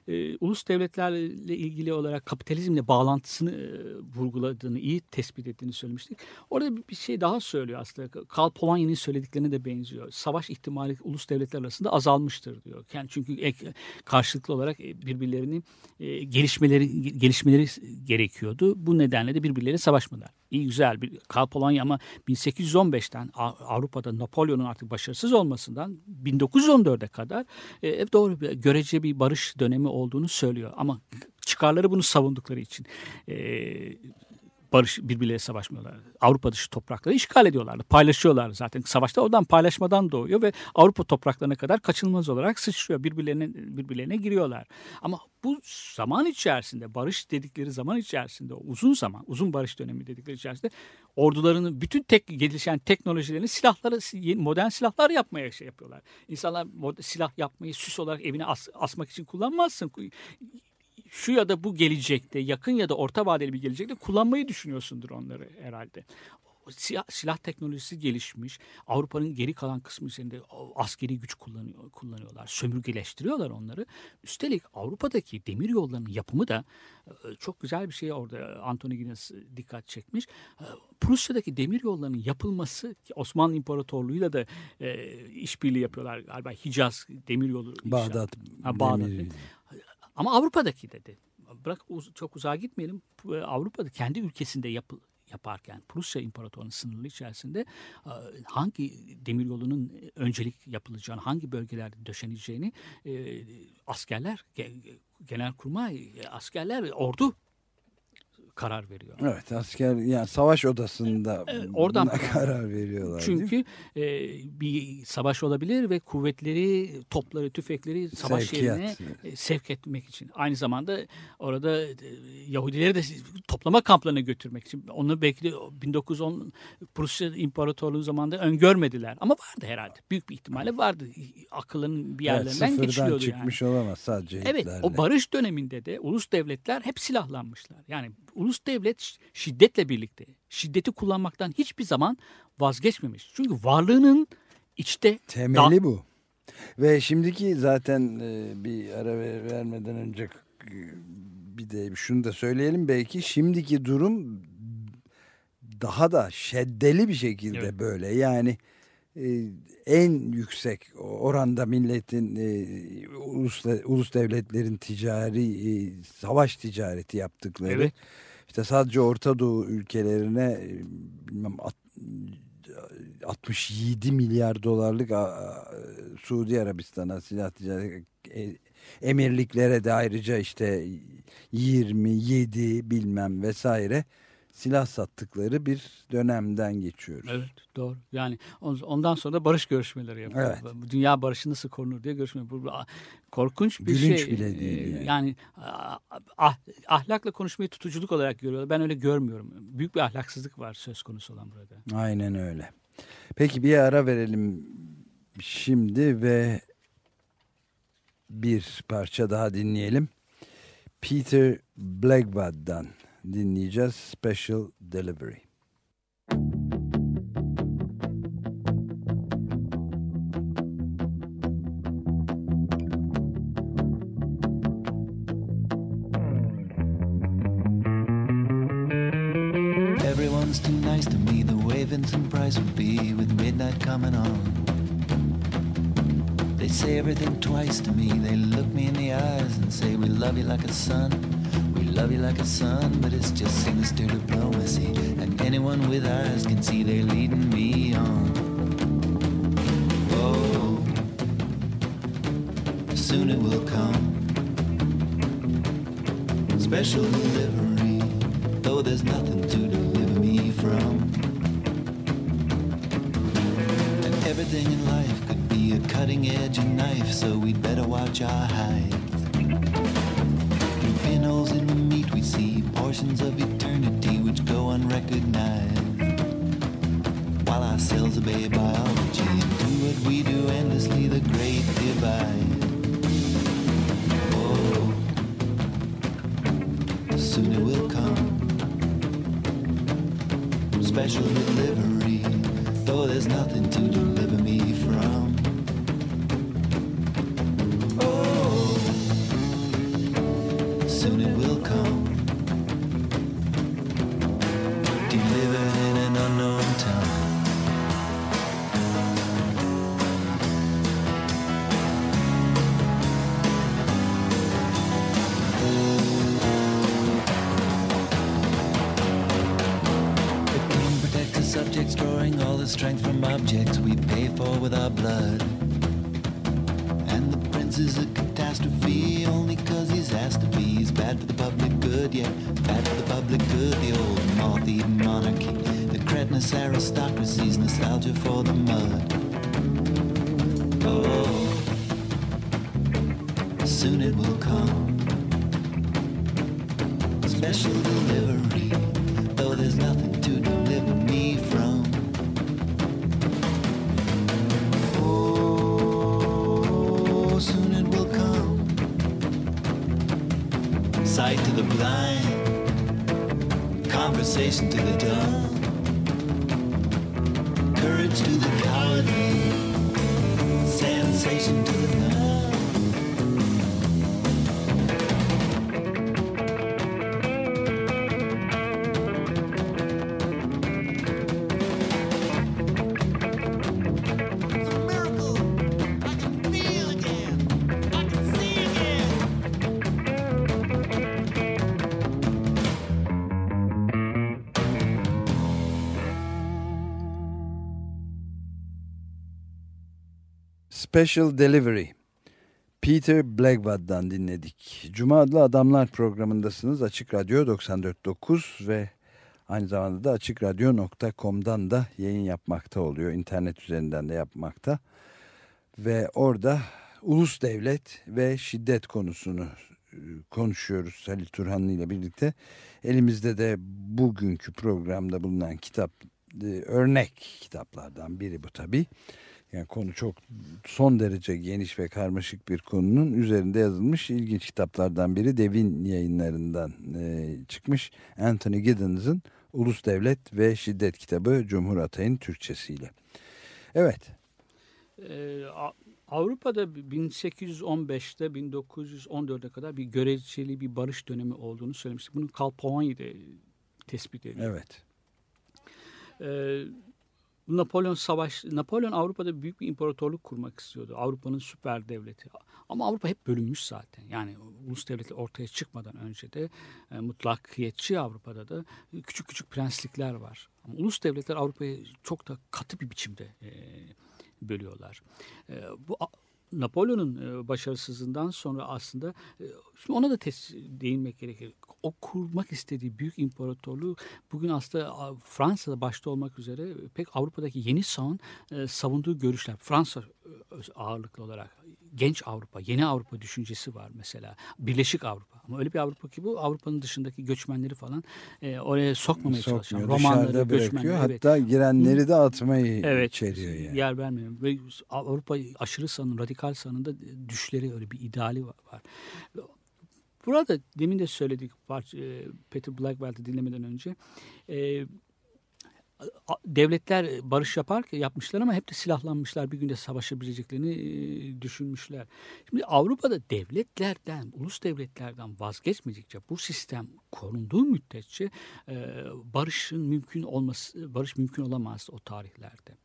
e, ulus devletlerle ilgili olarak kapitalizmle bağlantısını e, vurguladığını, iyi tespit ettiğini söylemiştik. Orada bir, şey daha söylüyor aslında. Karl Polanyi'nin söylediklerine de benziyor. Savaş ihtimali ulus devletler arasında azalmıştır diyor. Yani çünkü ek, karşılıklı olarak e, birbirlerini e, gelişmeleri gelişmeleri gerekiyordu. Bu nedenle de birbirleriyle savaşmadılar. İyi güzel bir Karl Polanyi ama 1815'ten A- Avrupa'da Napolyon'un artık başarısız olmasından 1914'e kadar e, doğru bir, görece bir barış dönemi olduğunu söylüyor. Ama çıkarları bunu savundukları için e, barış birbirleriyle savaşmıyorlar. Avrupa dışı toprakları işgal ediyorlardı. Paylaşıyorlar zaten. Savaşta oradan paylaşmadan doğuyor ve Avrupa topraklarına kadar kaçınılmaz olarak sıçrıyor. Birbirlerine birbirlerine giriyorlar. Ama bu zaman içerisinde barış dedikleri zaman içerisinde uzun zaman uzun barış dönemi dedikleri içerisinde ordularını bütün tek gelişen teknolojilerini silahları modern silahlar yapmaya şey yapıyorlar. İnsanlar silah yapmayı süs olarak evine as- asmak için kullanmazsın şu ya da bu gelecekte yakın ya da orta vadeli bir gelecekte kullanmayı düşünüyorsundur onları herhalde. Silah, silah teknolojisi gelişmiş. Avrupa'nın geri kalan kısmı üzerinde askeri güç kullanıyor, kullanıyorlar. Sömürgeleştiriyorlar onları. Üstelik Avrupa'daki demir yollarının yapımı da e, çok güzel bir şey orada Anthony Guinness dikkat çekmiş. E, Prusya'daki demir yollarının yapılması Osmanlı İmparatorluğu'yla da e, işbirliği yapıyorlar galiba Hicaz demir yolu. Bağdat. Ha, Bağdat. Demir- Ama Avrupa'daki dedi. Bırak uz- çok uzağa gitmeyelim. E, Avrupa'da kendi ülkesinde yapı, yaparken Prusya İmparatorluğu'nun sınırları içerisinde e, hangi demiryolunun öncelik yapılacağını, hangi bölgelerde döşeneceğini e, askerler, ge- genelkurmay, e, askerler, ordu karar veriyor. Evet asker yani savaş odasında Evet, oradan- buna karar veriyorlar. Çünkü e, bir savaş olabilir ve kuvvetleri, topları, tüfekleri savaş Sevkiyat. yerine e, sevk etmek için. Aynı zamanda orada e, Yahudileri de toplama kamplarına götürmek için. Onu belki de 1910 Prusya İmparatorluğu zamanında öngörmediler. Ama vardı herhalde. Büyük bir ihtimalle vardı. Akılların bir Evet, yerlerinden sıfırdan geçiliyordu çıkmış yani. olamaz sadece Evet Hitler'le. o barış döneminde de ulus devletler hep silahlanmışlar. Yani ulus devlet şiddetle birlikte şiddeti kullanmaktan hiçbir zaman vazgeçmemiş. Çünkü varlığının içte Temeli bu. Ve şimdiki zaten e, bir ara ver- vermeden önce bir de şunu da söyleyelim belki şimdiki durum daha da şeddeli bir şekilde Evet. böyle yani e, en yüksek oranda milletin e, ulus, ulus devletlerin ticari savaş ticareti yaptıkları Evet. İşte sadece Orta Doğu ülkelerine e, bilmem at- 67 milyar dolarlık Suudi Arabistan'a silah ticareti e, emirliklere de ayrıca işte 27 bilmem vesaire silah sattıkları bir dönemden geçiyoruz. Evet doğru. Yani on- ondan sonra da barış görüşmeleri yapıyor. Evet. Dünya barışı nasıl korunur diye görüşme. Bu korkunç bir Gülünç şey. bile değil Ee, yani. Yani ah- ahlakla konuşmayı tutuculuk olarak görüyorlar. Ben öyle görmüyorum. Büyük bir ahlaksızlık var söz konusu olan burada. Aynen öyle. Peki bir ara verelim şimdi ve bir parça daha dinleyelim. Peter Blackwood'dan dinleyeceğiz Special Delivery. Everyone's too nice to me. The way Vincent Price would be with midnight coming on. They say everything twice to me. They look me in the eyes and say, We love you like a son. Love you like a son, but it's just sinister diplomacy. And anyone with eyes can see they're leading me on. Oh, soon it will come. Special delivery, though there's nothing to deliver me from. And everything in life could be a cutting edge knife, so we'd better watch our hides. Of eternity which go unrecognized. While ourselves obey biology and do what we do endlessly, the great divide. Oh, soon it will come. Special delivery, though there's nothing Special Delivery. Peter Blackwood'dan dinledik. Cuma adlı Adamlar programındasınız. Açık Radyo 94.9 ve aynı zamanda da açıkradyo.com'dan da yayın yapmakta oluyor. İnternet üzerinden de yapmakta. Ve orada ulus devlet ve şiddet konusunu e, konuşuyoruz Halil Turhanlı ile birlikte. Elimizde de bugünkü programda bulunan kitap e, örnek kitaplardan biri bu tabii. Yani konu çok son derece geniş ve karmaşık bir konunun üzerinde yazılmış ilginç kitaplardan biri Devin yayınlarından e, çıkmış. Anthony Giddens'ın Ulus Devlet ve Şiddet kitabı Cumhur Atay'ın Türkçesiyle. Evet. Ee, Avrupa'da 1815'te 1914'e kadar bir göreceli bir barış dönemi olduğunu söylemiştik. Bunu Karl Polanyi tespit ediyor. Evet. Ee, Napolyon savaş Napolyon Avrupa'da büyük bir imparatorluk kurmak istiyordu. Avrupa'nın süper devleti. Ama Avrupa hep bölünmüş zaten. Yani ulus devleti ortaya çıkmadan önce de e, mutlakiyetçi Avrupa'da da küçük küçük prenslikler var. Ama ulus devletler Avrupa'yı çok da katı bir biçimde e, bölüyorlar. E, bu Napolyon'un e, başarısızlığından sonra aslında e, şimdi ona da tes- değinmek gerekir. O kurmak istediği büyük imparatorluğu bugün aslında Fransa'da başta olmak üzere pek Avrupa'daki yeni sağın e, savunduğu görüşler. Fransa e, ağırlıklı olarak genç Avrupa, yeni Avrupa düşüncesi var mesela. Birleşik Avrupa. Ama öyle bir Avrupa ki bu Avrupa'nın dışındaki göçmenleri falan e, oraya sokmamaya çalışan. Sokmuyor, Romanları, dışarıda bırakıyor. göçmenleri. evet. Hatta girenleri de atmayı Evet, içeriyor yani. yer vermiyor. Ve Avrupa aşırı sağının, radikal sağının da düşleri öyle bir ideali var. Burada demin de söyledik e, Peter Blackwell'i dinlemeden önce. E, devletler barış yapar yapmışlar ama hep de silahlanmışlar. Bir günde savaşabileceklerini e, düşünmüşler. Şimdi Avrupa'da devletlerden, ulus devletlerden vazgeçmedikçe bu sistem korunduğu müddetçe e, barışın mümkün olması, barış mümkün olamaz o tarihlerde.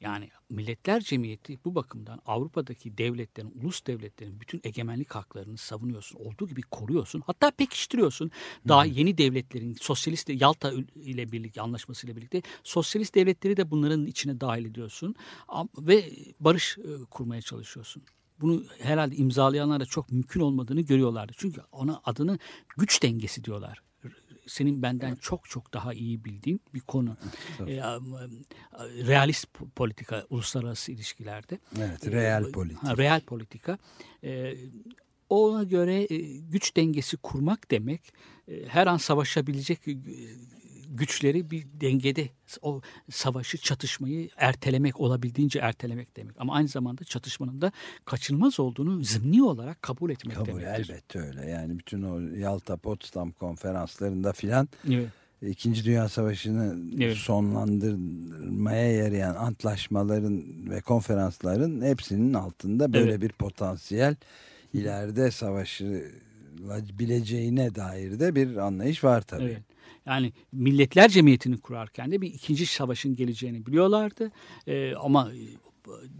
Yani Milletler Cemiyeti bu bakımdan Avrupa'daki devletlerin, ulus devletlerin bütün egemenlik haklarını savunuyorsun. Olduğu gibi koruyorsun. Hatta pekiştiriyorsun. Daha yeni devletlerin, sosyalist Yalta ile birlikte anlaşmasıyla birlikte sosyalist devletleri de bunların içine dahil ediyorsun. Ve barış e, kurmaya çalışıyorsun. Bunu herhalde imzalayanlar da çok mümkün olmadığını görüyorlardı. Çünkü ona adını güç dengesi diyorlar senin benden çok çok daha iyi bildiğin bir konu. Ee, realist po- politika uluslararası ilişkilerde. Evet, real politik. Ha, real politika. Ee, ona göre e, güç dengesi kurmak demek e, her an savaşabilecek e, güçleri bir dengede o savaşı, çatışmayı ertelemek, olabildiğince ertelemek demek. Ama aynı zamanda çatışmanın da kaçınılmaz olduğunu zımni olarak kabul etmek Kabul demektir. elbette öyle. Yani bütün o Yalta Potsdam konferanslarında filan Evet. İkinci Dünya Savaşı'nı Evet. sonlandırmaya yarayan antlaşmaların ve konferansların hepsinin altında böyle Evet. bir potansiyel ileride savaşı bileceğine dair de bir anlayış var tabii. Evet. Yani Milletler Cemiyeti'ni kurarken de bir ikinci savaşın geleceğini biliyorlardı. Ee, ama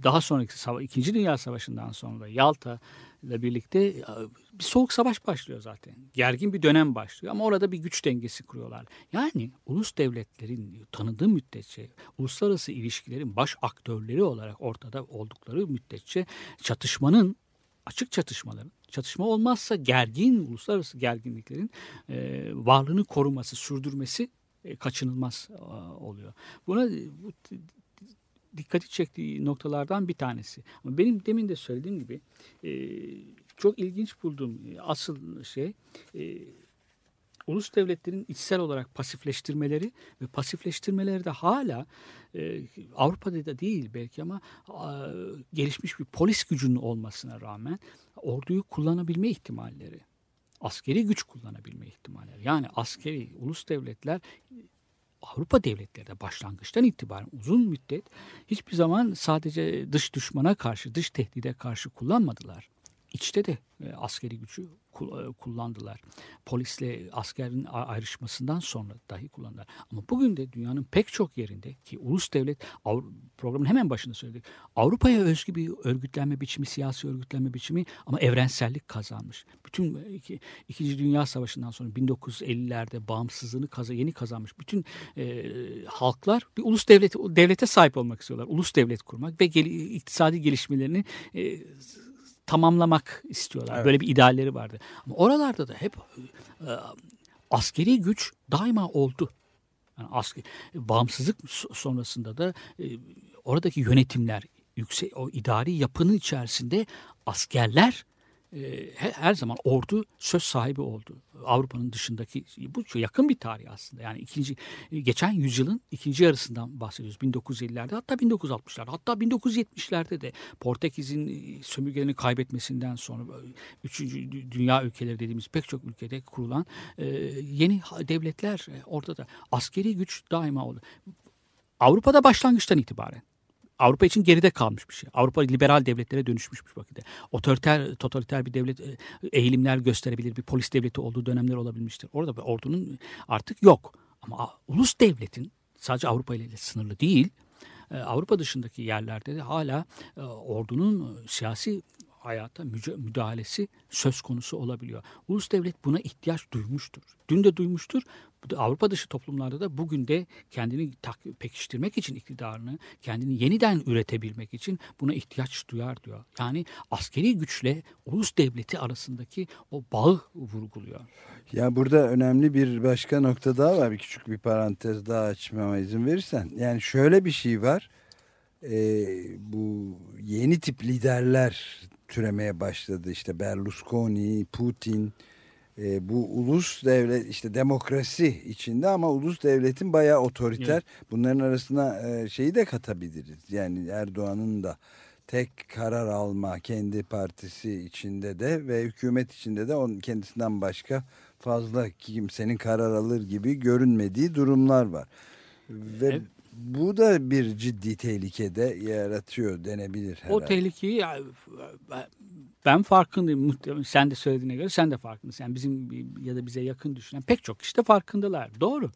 daha sonraki savaş, İkinci Dünya Savaşı'ndan sonra Yalta ile birlikte e, bir soğuk savaş başlıyor zaten. Gergin bir dönem başlıyor ama orada bir güç dengesi kuruyorlar. Yani ulus devletlerin tanıdığı müddetçe uluslararası ilişkilerin baş aktörleri olarak ortada oldukları müddetçe çatışmanın açık çatışmaların, çatışma olmazsa gergin, uluslararası gerginliklerin e, varlığını koruması, sürdürmesi e, kaçınılmaz e, oluyor. Buna e, bu, dikkati çektiği noktalardan bir tanesi. Ama benim demin de söylediğim gibi e, çok ilginç bulduğum e, asıl şey e, ulus devletlerin içsel olarak pasifleştirmeleri ve pasifleştirmeleri de hala e, Avrupa'da da değil belki ama a, gelişmiş bir polis gücünün olmasına rağmen orduyu kullanabilme ihtimalleri, askeri güç kullanabilme ihtimalleri. Yani askeri ulus devletler Avrupa devletleri de başlangıçtan itibaren uzun müddet hiçbir zaman sadece dış düşmana karşı, dış tehdide karşı kullanmadılar. İçte de e, askeri gücü e, kullandılar. Polisle askerin ayrışmasından sonra dahi kullandılar. Ama bugün de dünyanın pek çok yerinde ki ulus devlet programın hemen başında söyledik. Avrupa'ya özgü bir örgütlenme biçimi, siyasi örgütlenme biçimi ama evrensellik kazanmış. Bütün e, iki, İkinci Dünya Savaşı'ndan sonra 1950'lerde bağımsızlığını kaza, yeni kazanmış bütün e, halklar bir ulus devleti devlete sahip olmak istiyorlar. Ulus devlet kurmak ve gel- iktisadi gelişmelerini e, tamamlamak istiyorlar. Evet. Böyle bir idealleri vardı. Ama oralarda da hep e, askeri güç daima oldu. Yani asker, bağımsızlık so- sonrasında da e, oradaki yönetimler, yüksek o idari yapının içerisinde askerler e, he- her zaman ordu söz sahibi oldu. Avrupa'nın dışındaki bu çok yakın bir tarih aslında. Yani ikinci e, geçen yüzyılın ikinci yarısından bahsediyoruz. 1950'lerde hatta 1960'larda hatta 1970'lerde de Portekiz'in e, sömürgelerini kaybetmesinden sonra e, üçüncü dü- dünya ülkeleri dediğimiz pek çok ülkede kurulan e, yeni devletler e, orada da askeri güç daima oldu. Avrupa'da başlangıçtan itibaren Avrupa için geride kalmış bir şey. Avrupa liberal devletlere dönüşmüş bir vakitte. Otoriter, totaliter bir devlet e, eğilimler gösterebilir. Bir polis devleti olduğu dönemler olabilmiştir. Orada bir ordunun artık yok. Ama ulus devletin sadece Avrupa ile sınırlı değil. e, Avrupa dışındaki yerlerde de hala e, ordunun siyasi hayata müdahalesi söz konusu olabiliyor. Ulus devlet buna ihtiyaç duymuştur. Dün de duymuştur. Avrupa dışı toplumlarda da bugün de kendini pekiştirmek için iktidarını, kendini yeniden üretebilmek için buna ihtiyaç duyar diyor. Yani askeri güçle ulus devleti arasındaki o bağı vurguluyor. Ya burada önemli bir başka nokta daha var. Bir küçük bir parantez daha açmama izin verirsen. Yani şöyle bir şey var. Ee, bu yeni tip liderler türemeye başladı. İşte Berlusconi, Putin. Ee, bu ulus devlet işte demokrasi içinde ama ulus devletin bayağı otoriter. Evet. Bunların arasına e, şeyi de katabiliriz. Yani Erdoğan'ın da tek karar alma kendi partisi içinde de ve hükümet içinde de onun kendisinden başka fazla kimsenin karar alır gibi görünmediği durumlar var. Ve Evet. Bu da bir ciddi tehlikede yaratıyor denebilir herhalde. O tehlikeyi ben farkındayım. Muhtemelen sen de söylediğine göre sen de farkındasın. Yani bizim ya da bize yakın düşünen pek çok kişi de farkındalar. Doğru.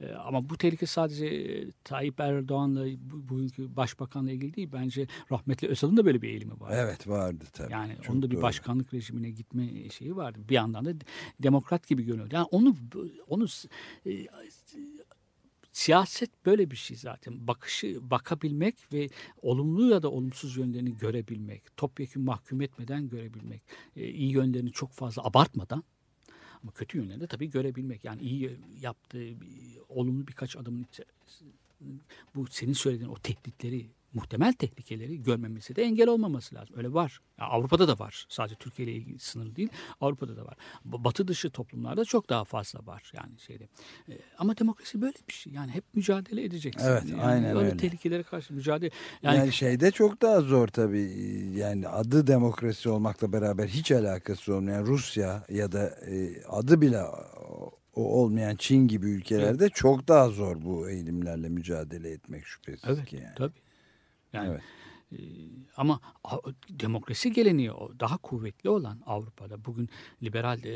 Ee, Ama bu tehlike sadece e, Tayyip Erdoğan'la bu- bugünkü başbakanla ilgili değil. Bence rahmetli Özal'ın da böyle bir eğilimi var. Evet vardı tabii. Yani Çok onun da bir doğru. başkanlık rejimine gitme şeyi vardı. Bir yandan da demokrat gibi görünüyordu. Yani onu onu e, siyaset böyle bir şey zaten. Bakışı bakabilmek ve olumlu ya da olumsuz yönlerini görebilmek, topyekun mahkum etmeden görebilmek, e, iyi yönlerini çok fazla abartmadan ama kötü yönlerini de tabii görebilmek. Yani iyi yaptığı olumlu birkaç adımın bu senin söylediğin o tehditleri muhtemel tehlikeleri görmemesi de engel olmaması lazım. Öyle var. Ya Avrupa'da da var. Sadece Türkiye ile ilgili sınırlı değil. Avrupa'da da var. Batı dışı toplumlarda çok daha fazla var yani şeyde. E, ama demokrasi böyle bir şey. Yani hep mücadele edeceksin. Evet, yani aynen öyle. tehlikelere karşı mücadele. Yani, Yani, şeyde çok daha zor tabii. Yani adı demokrasi olmakla beraber hiç alakası olmayan Rusya ya da e, adı bile o, olmayan Çin gibi ülkelerde çok daha zor bu eğilimlerle mücadele etmek şüphesiz evet ki yani. tabii. Yani Evet. e, ama demokrasi geleneği daha kuvvetli olan Avrupa'da bugün liberal e,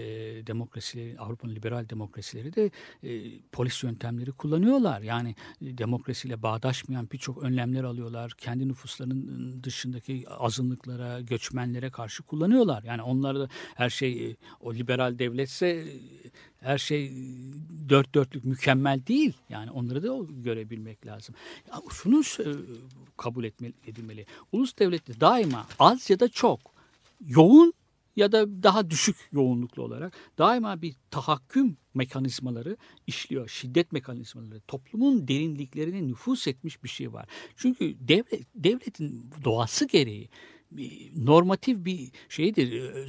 demokrasi Avrupa'nın liberal demokrasileri de e, polis yöntemleri kullanıyorlar. Yani e, demokrasiyle bağdaşmayan birçok önlemler alıyorlar. Kendi nüfuslarının dışındaki azınlıklara, göçmenlere karşı kullanıyorlar. Yani onlar da her şey e, o liberal devletse e, her şey e, dört dörtlük mükemmel değil. Yani onları da görebilmek lazım. Ya şunu e, kabul etmeli, edilmeli. Ulus devletleri daima az ya da çok yoğun ya da daha düşük yoğunluklu olarak daima bir tahakküm mekanizmaları işliyor. Şiddet mekanizmaları. Toplumun derinliklerine nüfus etmiş bir şey var. Çünkü devlet, devletin doğası gereği normatif bir şeydir. e,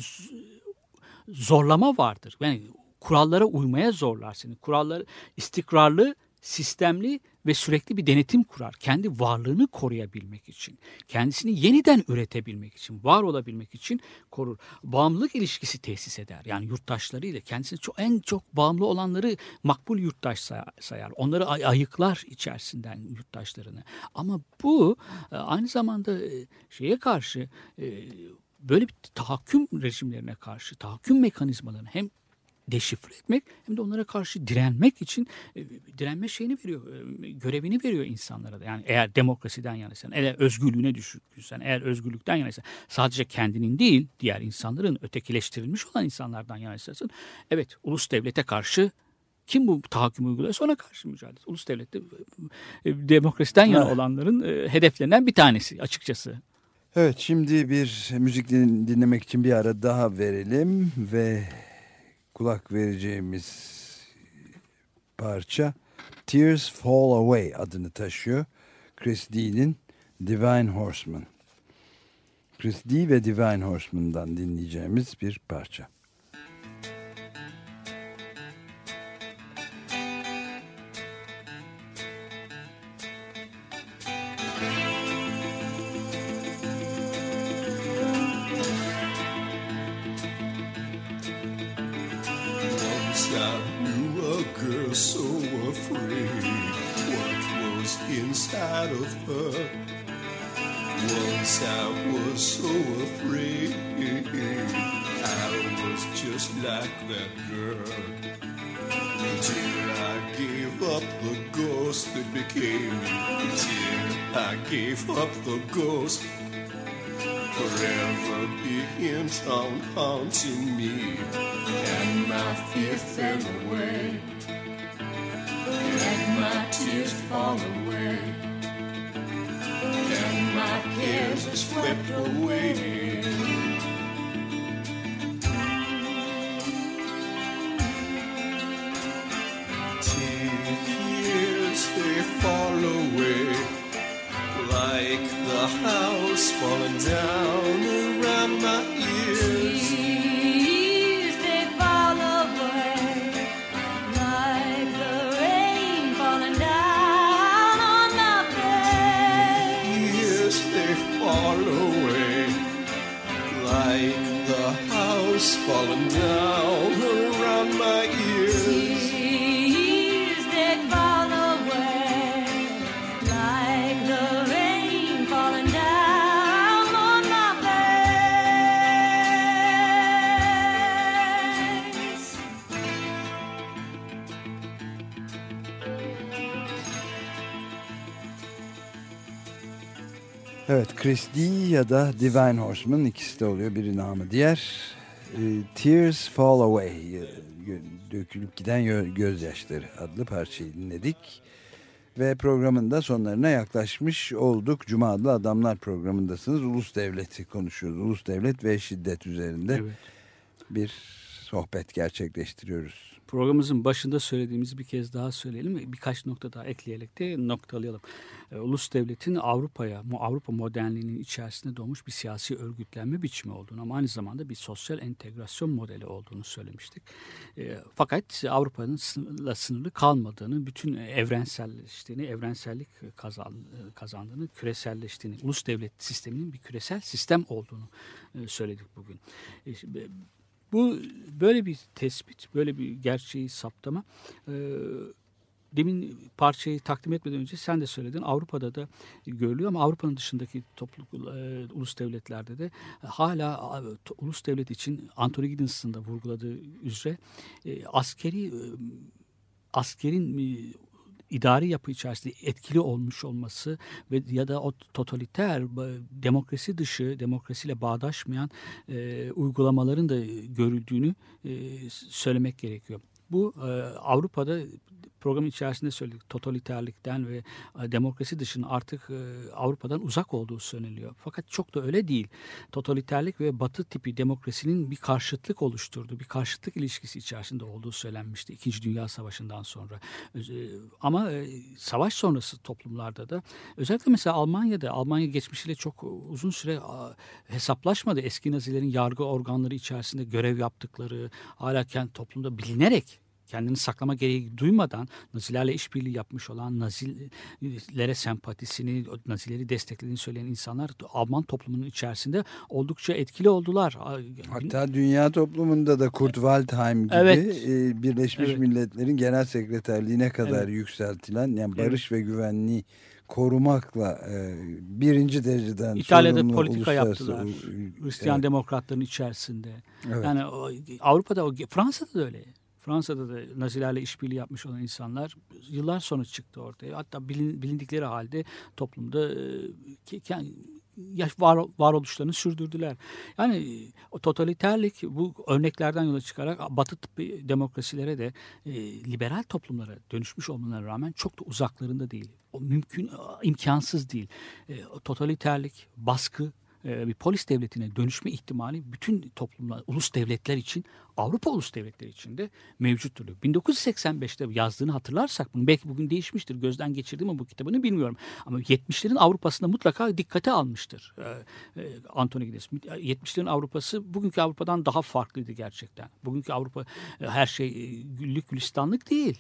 Zorlama vardır. Yani kurallara uymaya zorlar seni. Kurallar istikrarlı, sistemli ve sürekli bir denetim kurar. Kendi varlığını koruyabilmek için, kendisini yeniden üretebilmek için, var olabilmek için korur. Bağımlılık ilişkisi tesis eder. Yani yurttaşlarıyla kendisini çok, en çok bağımlı olanları makbul yurttaş say- sayar. Onları ay- ayıklar içerisinden yurttaşlarını. Ama bu e, aynı zamanda e, şeye karşı e, böyle bir tahakküm rejimlerine karşı, tahakküm mekanizmalarını hem deşifre etmek hem de onlara karşı direnmek için e, direnme şeyini veriyor, e, görevini veriyor insanlara da. Yani eğer demokrasiden yanaysan, eğer özgürlüğüne düşkünsen, eğer özgürlükten yanaysan, sadece kendinin değil, diğer insanların ötekileştirilmiş olan insanlardan yanaysan, evet ulus devlete karşı kim bu tahakkümü uyguluyorsa ona karşı mücadele. Ulus devlette e, demokrasiden yana Evet. olanların e, hedeflerinden bir tanesi açıkçası. Evet şimdi bir müzik din- dinlemek için bir ara daha verelim ve kulak vereceğimiz parça Tears Fall Away adını taşıyor. Chris Dee'nin Divine Horseman. Chris Dee ve Divine Horseman'dan dinleyeceğimiz bir parça. Like that girl. Until I gave up the ghost that became me. Until I gave up the ghost. Forever being town haunting me. And my fear fell away. And my tears fall away. And my cares are swept away the house falling down around my ears. They fall away like the rain falling down on my face. They fall away like the house falling down Evet Chris Dee ya da Divine Horseman ikisi de oluyor biri namı diğer. E, Tears Fall Away e, dökülüp giden Gö- gözyaşları adlı parçayı dinledik. Ve programın da sonlarına yaklaşmış olduk. Cuma adlı Adamlar programındasınız. Ulus devleti konuşuyoruz. Ulus devlet ve şiddet üzerinde Evet. bir sohbet gerçekleştiriyoruz. Programımızın başında söylediğimizi bir kez daha söyleyelim. Birkaç nokta daha ekleyerek de noktalayalım. E, ulus devletin Avrupa'ya, Avrupa modernliğinin içerisinde doğmuş bir siyasi örgütlenme biçimi olduğunu ama aynı zamanda bir sosyal entegrasyon modeli olduğunu söylemiştik. E, fakat Avrupa'nın sınırla sınırlı kalmadığını, bütün evrenselleştiğini, evrensellik kazan, kazandığını, küreselleştiğini, ulus devlet sisteminin bir küresel sistem olduğunu e, söyledik bugün. E, bu böyle bir tespit, böyle bir gerçeği saptama e, demin parçayı takdim etmeden önce sen de söyledin Avrupa'da da görülüyor ama Avrupa'nın dışındaki topluluk e, ulus devletlerde de hala e, to, ulus devlet için Anthony Giddens'ın da vurguladığı üzere e, askeri e, askerin e, idari yapı içerisinde etkili olmuş olması ve ya da o totaliter demokrasi dışı demokrasiyle bağdaşmayan e, uygulamaların da görüldüğünü e, söylemek gerekiyor. Bu e, Avrupa'da programın içerisinde söyledik totaliterlikten ve e, demokrasi dışında artık e, Avrupa'dan uzak olduğu söyleniyor. Fakat çok da öyle değil. Totaliterlik ve batı tipi demokrasinin bir karşıtlık oluşturduğu, bir karşıtlık ilişkisi içerisinde olduğu söylenmişti İkinci Dünya Savaşı'ndan sonra. E, ama savaş sonrası toplumlarda da özellikle mesela Almanya'da Almanya geçmişiyle çok uzun süre hesaplaşmadı. Eski Nazilerin yargı organları içerisinde görev yaptıkları hala kendi toplumda bilinerek kendini saklama gereği duymadan Nazilerle işbirliği yapmış olan Nazilere sempatisini, Nazileri desteklediğini söyleyen insanlar Alman toplumunun içerisinde oldukça etkili oldular. Hatta dünya toplumunda da Kurt Waldheim gibi evet. E, Birleşmiş evet. Milletler'in genel sekreterliğine kadar evet. yükseltilen yani barış evet. ve güvenliği korumakla e, birinci dereceden İtalya'da politika yaptılar. Hristiyan evet. demokratların içerisinde. Evet. Yani Avrupa'da Fransa'da da öyle. Fransa'da da Nazilerle işbirliği yapmış olan insanlar yıllar sonra çıktı ortaya. Hatta bilin, bilindikleri halde toplumda e, yaş var, varoluşlarını sürdürdüler. Yani o totaliterlik bu örneklerden yola çıkarak batı tıbbi demokrasilere de e, liberal toplumlara dönüşmüş olmalarına rağmen çok da uzaklarında değil. O mümkün imkansız değil. E, totaliterlik, baskı e, bir polis devletine dönüşme ihtimali bütün toplumlar, ulus devletler için, Avrupa ulus devletleri için de mevcuttur. 1985'te yazdığını hatırlarsak bunu belki bugün değişmiştir. Gözden geçirdi mi bu kitabını bilmiyorum. Ama 70'lerin Avrupa'sında mutlaka dikkate almıştır e, e, Anthony Giddens. 70'lerin Avrupa'sı bugünkü Avrupa'dan daha farklıydı gerçekten. Bugünkü Avrupa her şey güllük gülistanlık değil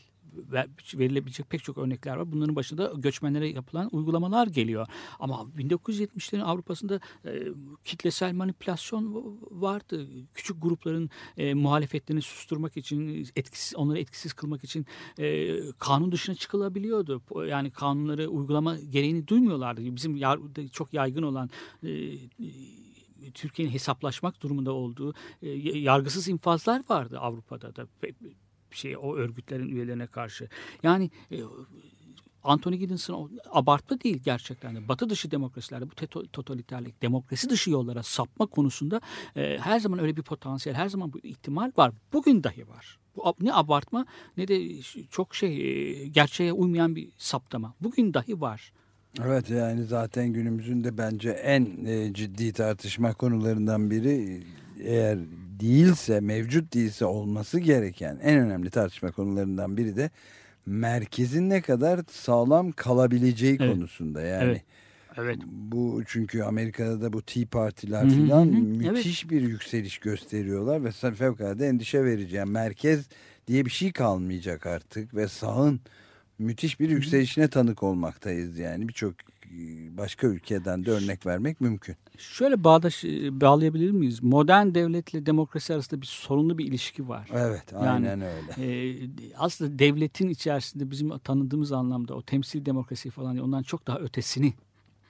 verilebilecek pek çok örnekler var. Bunların başında göçmenlere yapılan uygulamalar geliyor. Ama 1970'lerin Avrupa'sında e, kitlesel manipülasyon vardı. Küçük grupların e, muhalefetlerini susturmak için, etkisiz onları etkisiz kılmak için e, kanun dışına çıkılabiliyordu. Yani kanunları uygulama gereğini duymuyorlardı. Bizim yar, çok yaygın olan e, Türkiye'nin hesaplaşmak durumunda olduğu e, yargısız infazlar vardı Avrupa'da da şey o örgütlerin üyelerine karşı. Yani e, Anthony Giddens'ın abartma değil gerçekten de. Batı dışı demokrasilerde bu totaliterlik, demokrasi dışı yollara sapma konusunda e, her zaman öyle bir potansiyel, her zaman bu ihtimal var. Bugün dahi var. Bu ne abartma ne de çok şey e, gerçeğe uymayan bir saptama. Bugün dahi var. Evet yani zaten günümüzün de bence en e, ciddi tartışma konularından biri eğer değilse, mevcut değilse olması gereken en önemli tartışma konularından biri de merkezin ne kadar sağlam kalabileceği evet. konusunda. Yani evet. Evet. Bu çünkü Amerika'da da bu Tea Partiler falan müthiş evet. bir yükseliş gösteriyorlar ve fevkalade endişe verici. Yani merkez diye bir şey kalmayacak artık ve sağın müthiş bir yükselişine tanık olmaktayız yani birçok başka ülkeden de örnek vermek mümkün. Şöyle bağdaş bağlayabilir miyiz? Modern devletle demokrasi arasında bir sorunlu bir ilişki var. Evet, aynen yani, öyle. E, aslında devletin içerisinde bizim tanıdığımız anlamda o temsil demokrasi falan ondan çok daha ötesini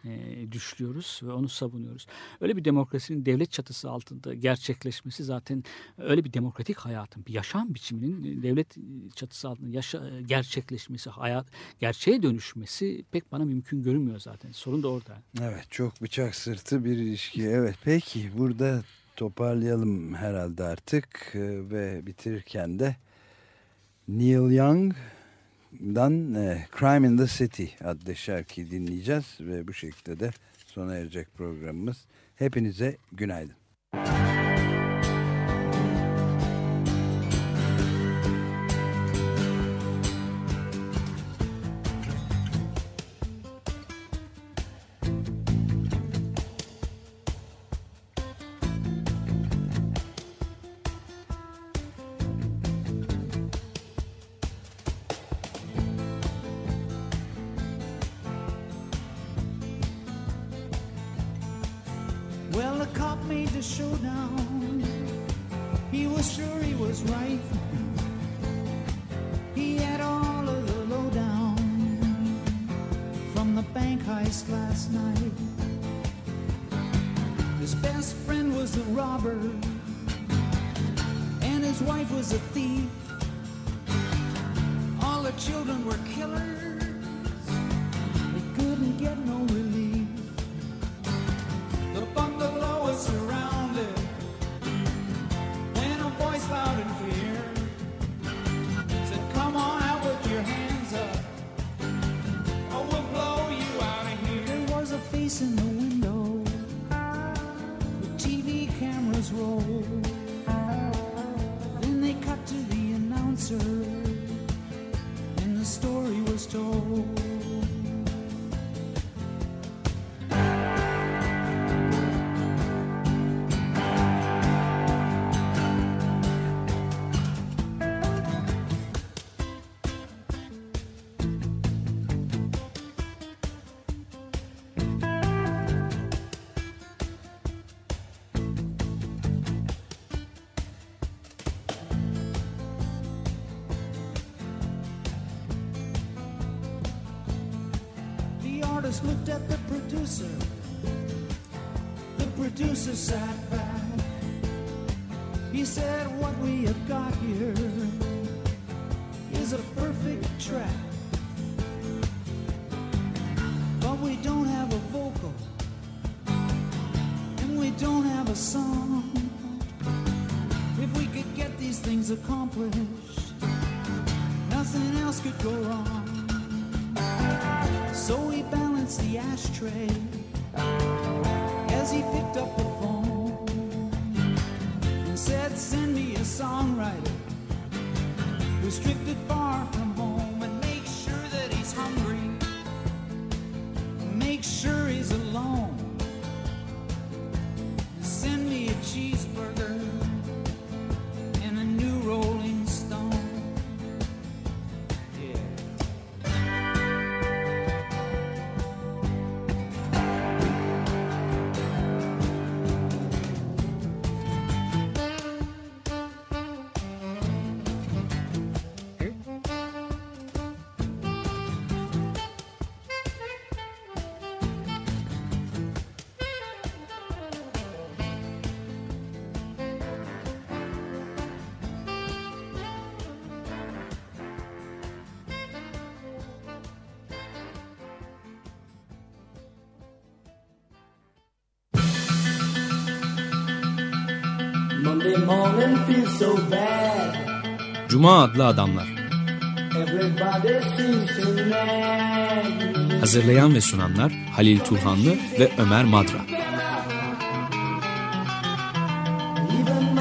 e, düşlüyoruz ve onu savunuyoruz. Öyle bir demokrasinin devlet çatısı altında gerçekleşmesi zaten öyle bir demokratik hayatın, bir yaşam biçiminin devlet çatısı altında yaşa, gerçekleşmesi, hayat gerçeğe dönüşmesi pek bana mümkün görünmüyor zaten. Sorun da orada. Evet, çok bıçak sırtı bir ilişki. Evet, peki burada toparlayalım herhalde artık e, ve bitirirken de Neil Young Dan e, Crime in the City adlı şarkıyı dinleyeceğiz ve bu şekilde de sona erecek programımız. Hepinize günaydın. Was sure he was right. He had all of the lowdown from the bank heist last night. His best friend was a robber, and his wife was a thief. All the children were killers. They couldn't get no relief. Producer. The producer sat back. He said, What we have got here is a perfect track. But we don't have a vocal, and we don't have a song. If we could get these things accomplished, nothing else could go wrong. So he balanced the ashtray as he picked up the phone and said, Send me a songwriter who's drifted far from Cuma adlı adamlar. Hazırlayan ve sunanlar Halil Turhanlı ve Ömer Madra.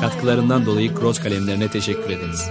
Katkılarından dolayı Cross kalemlerine teşekkür ederiz.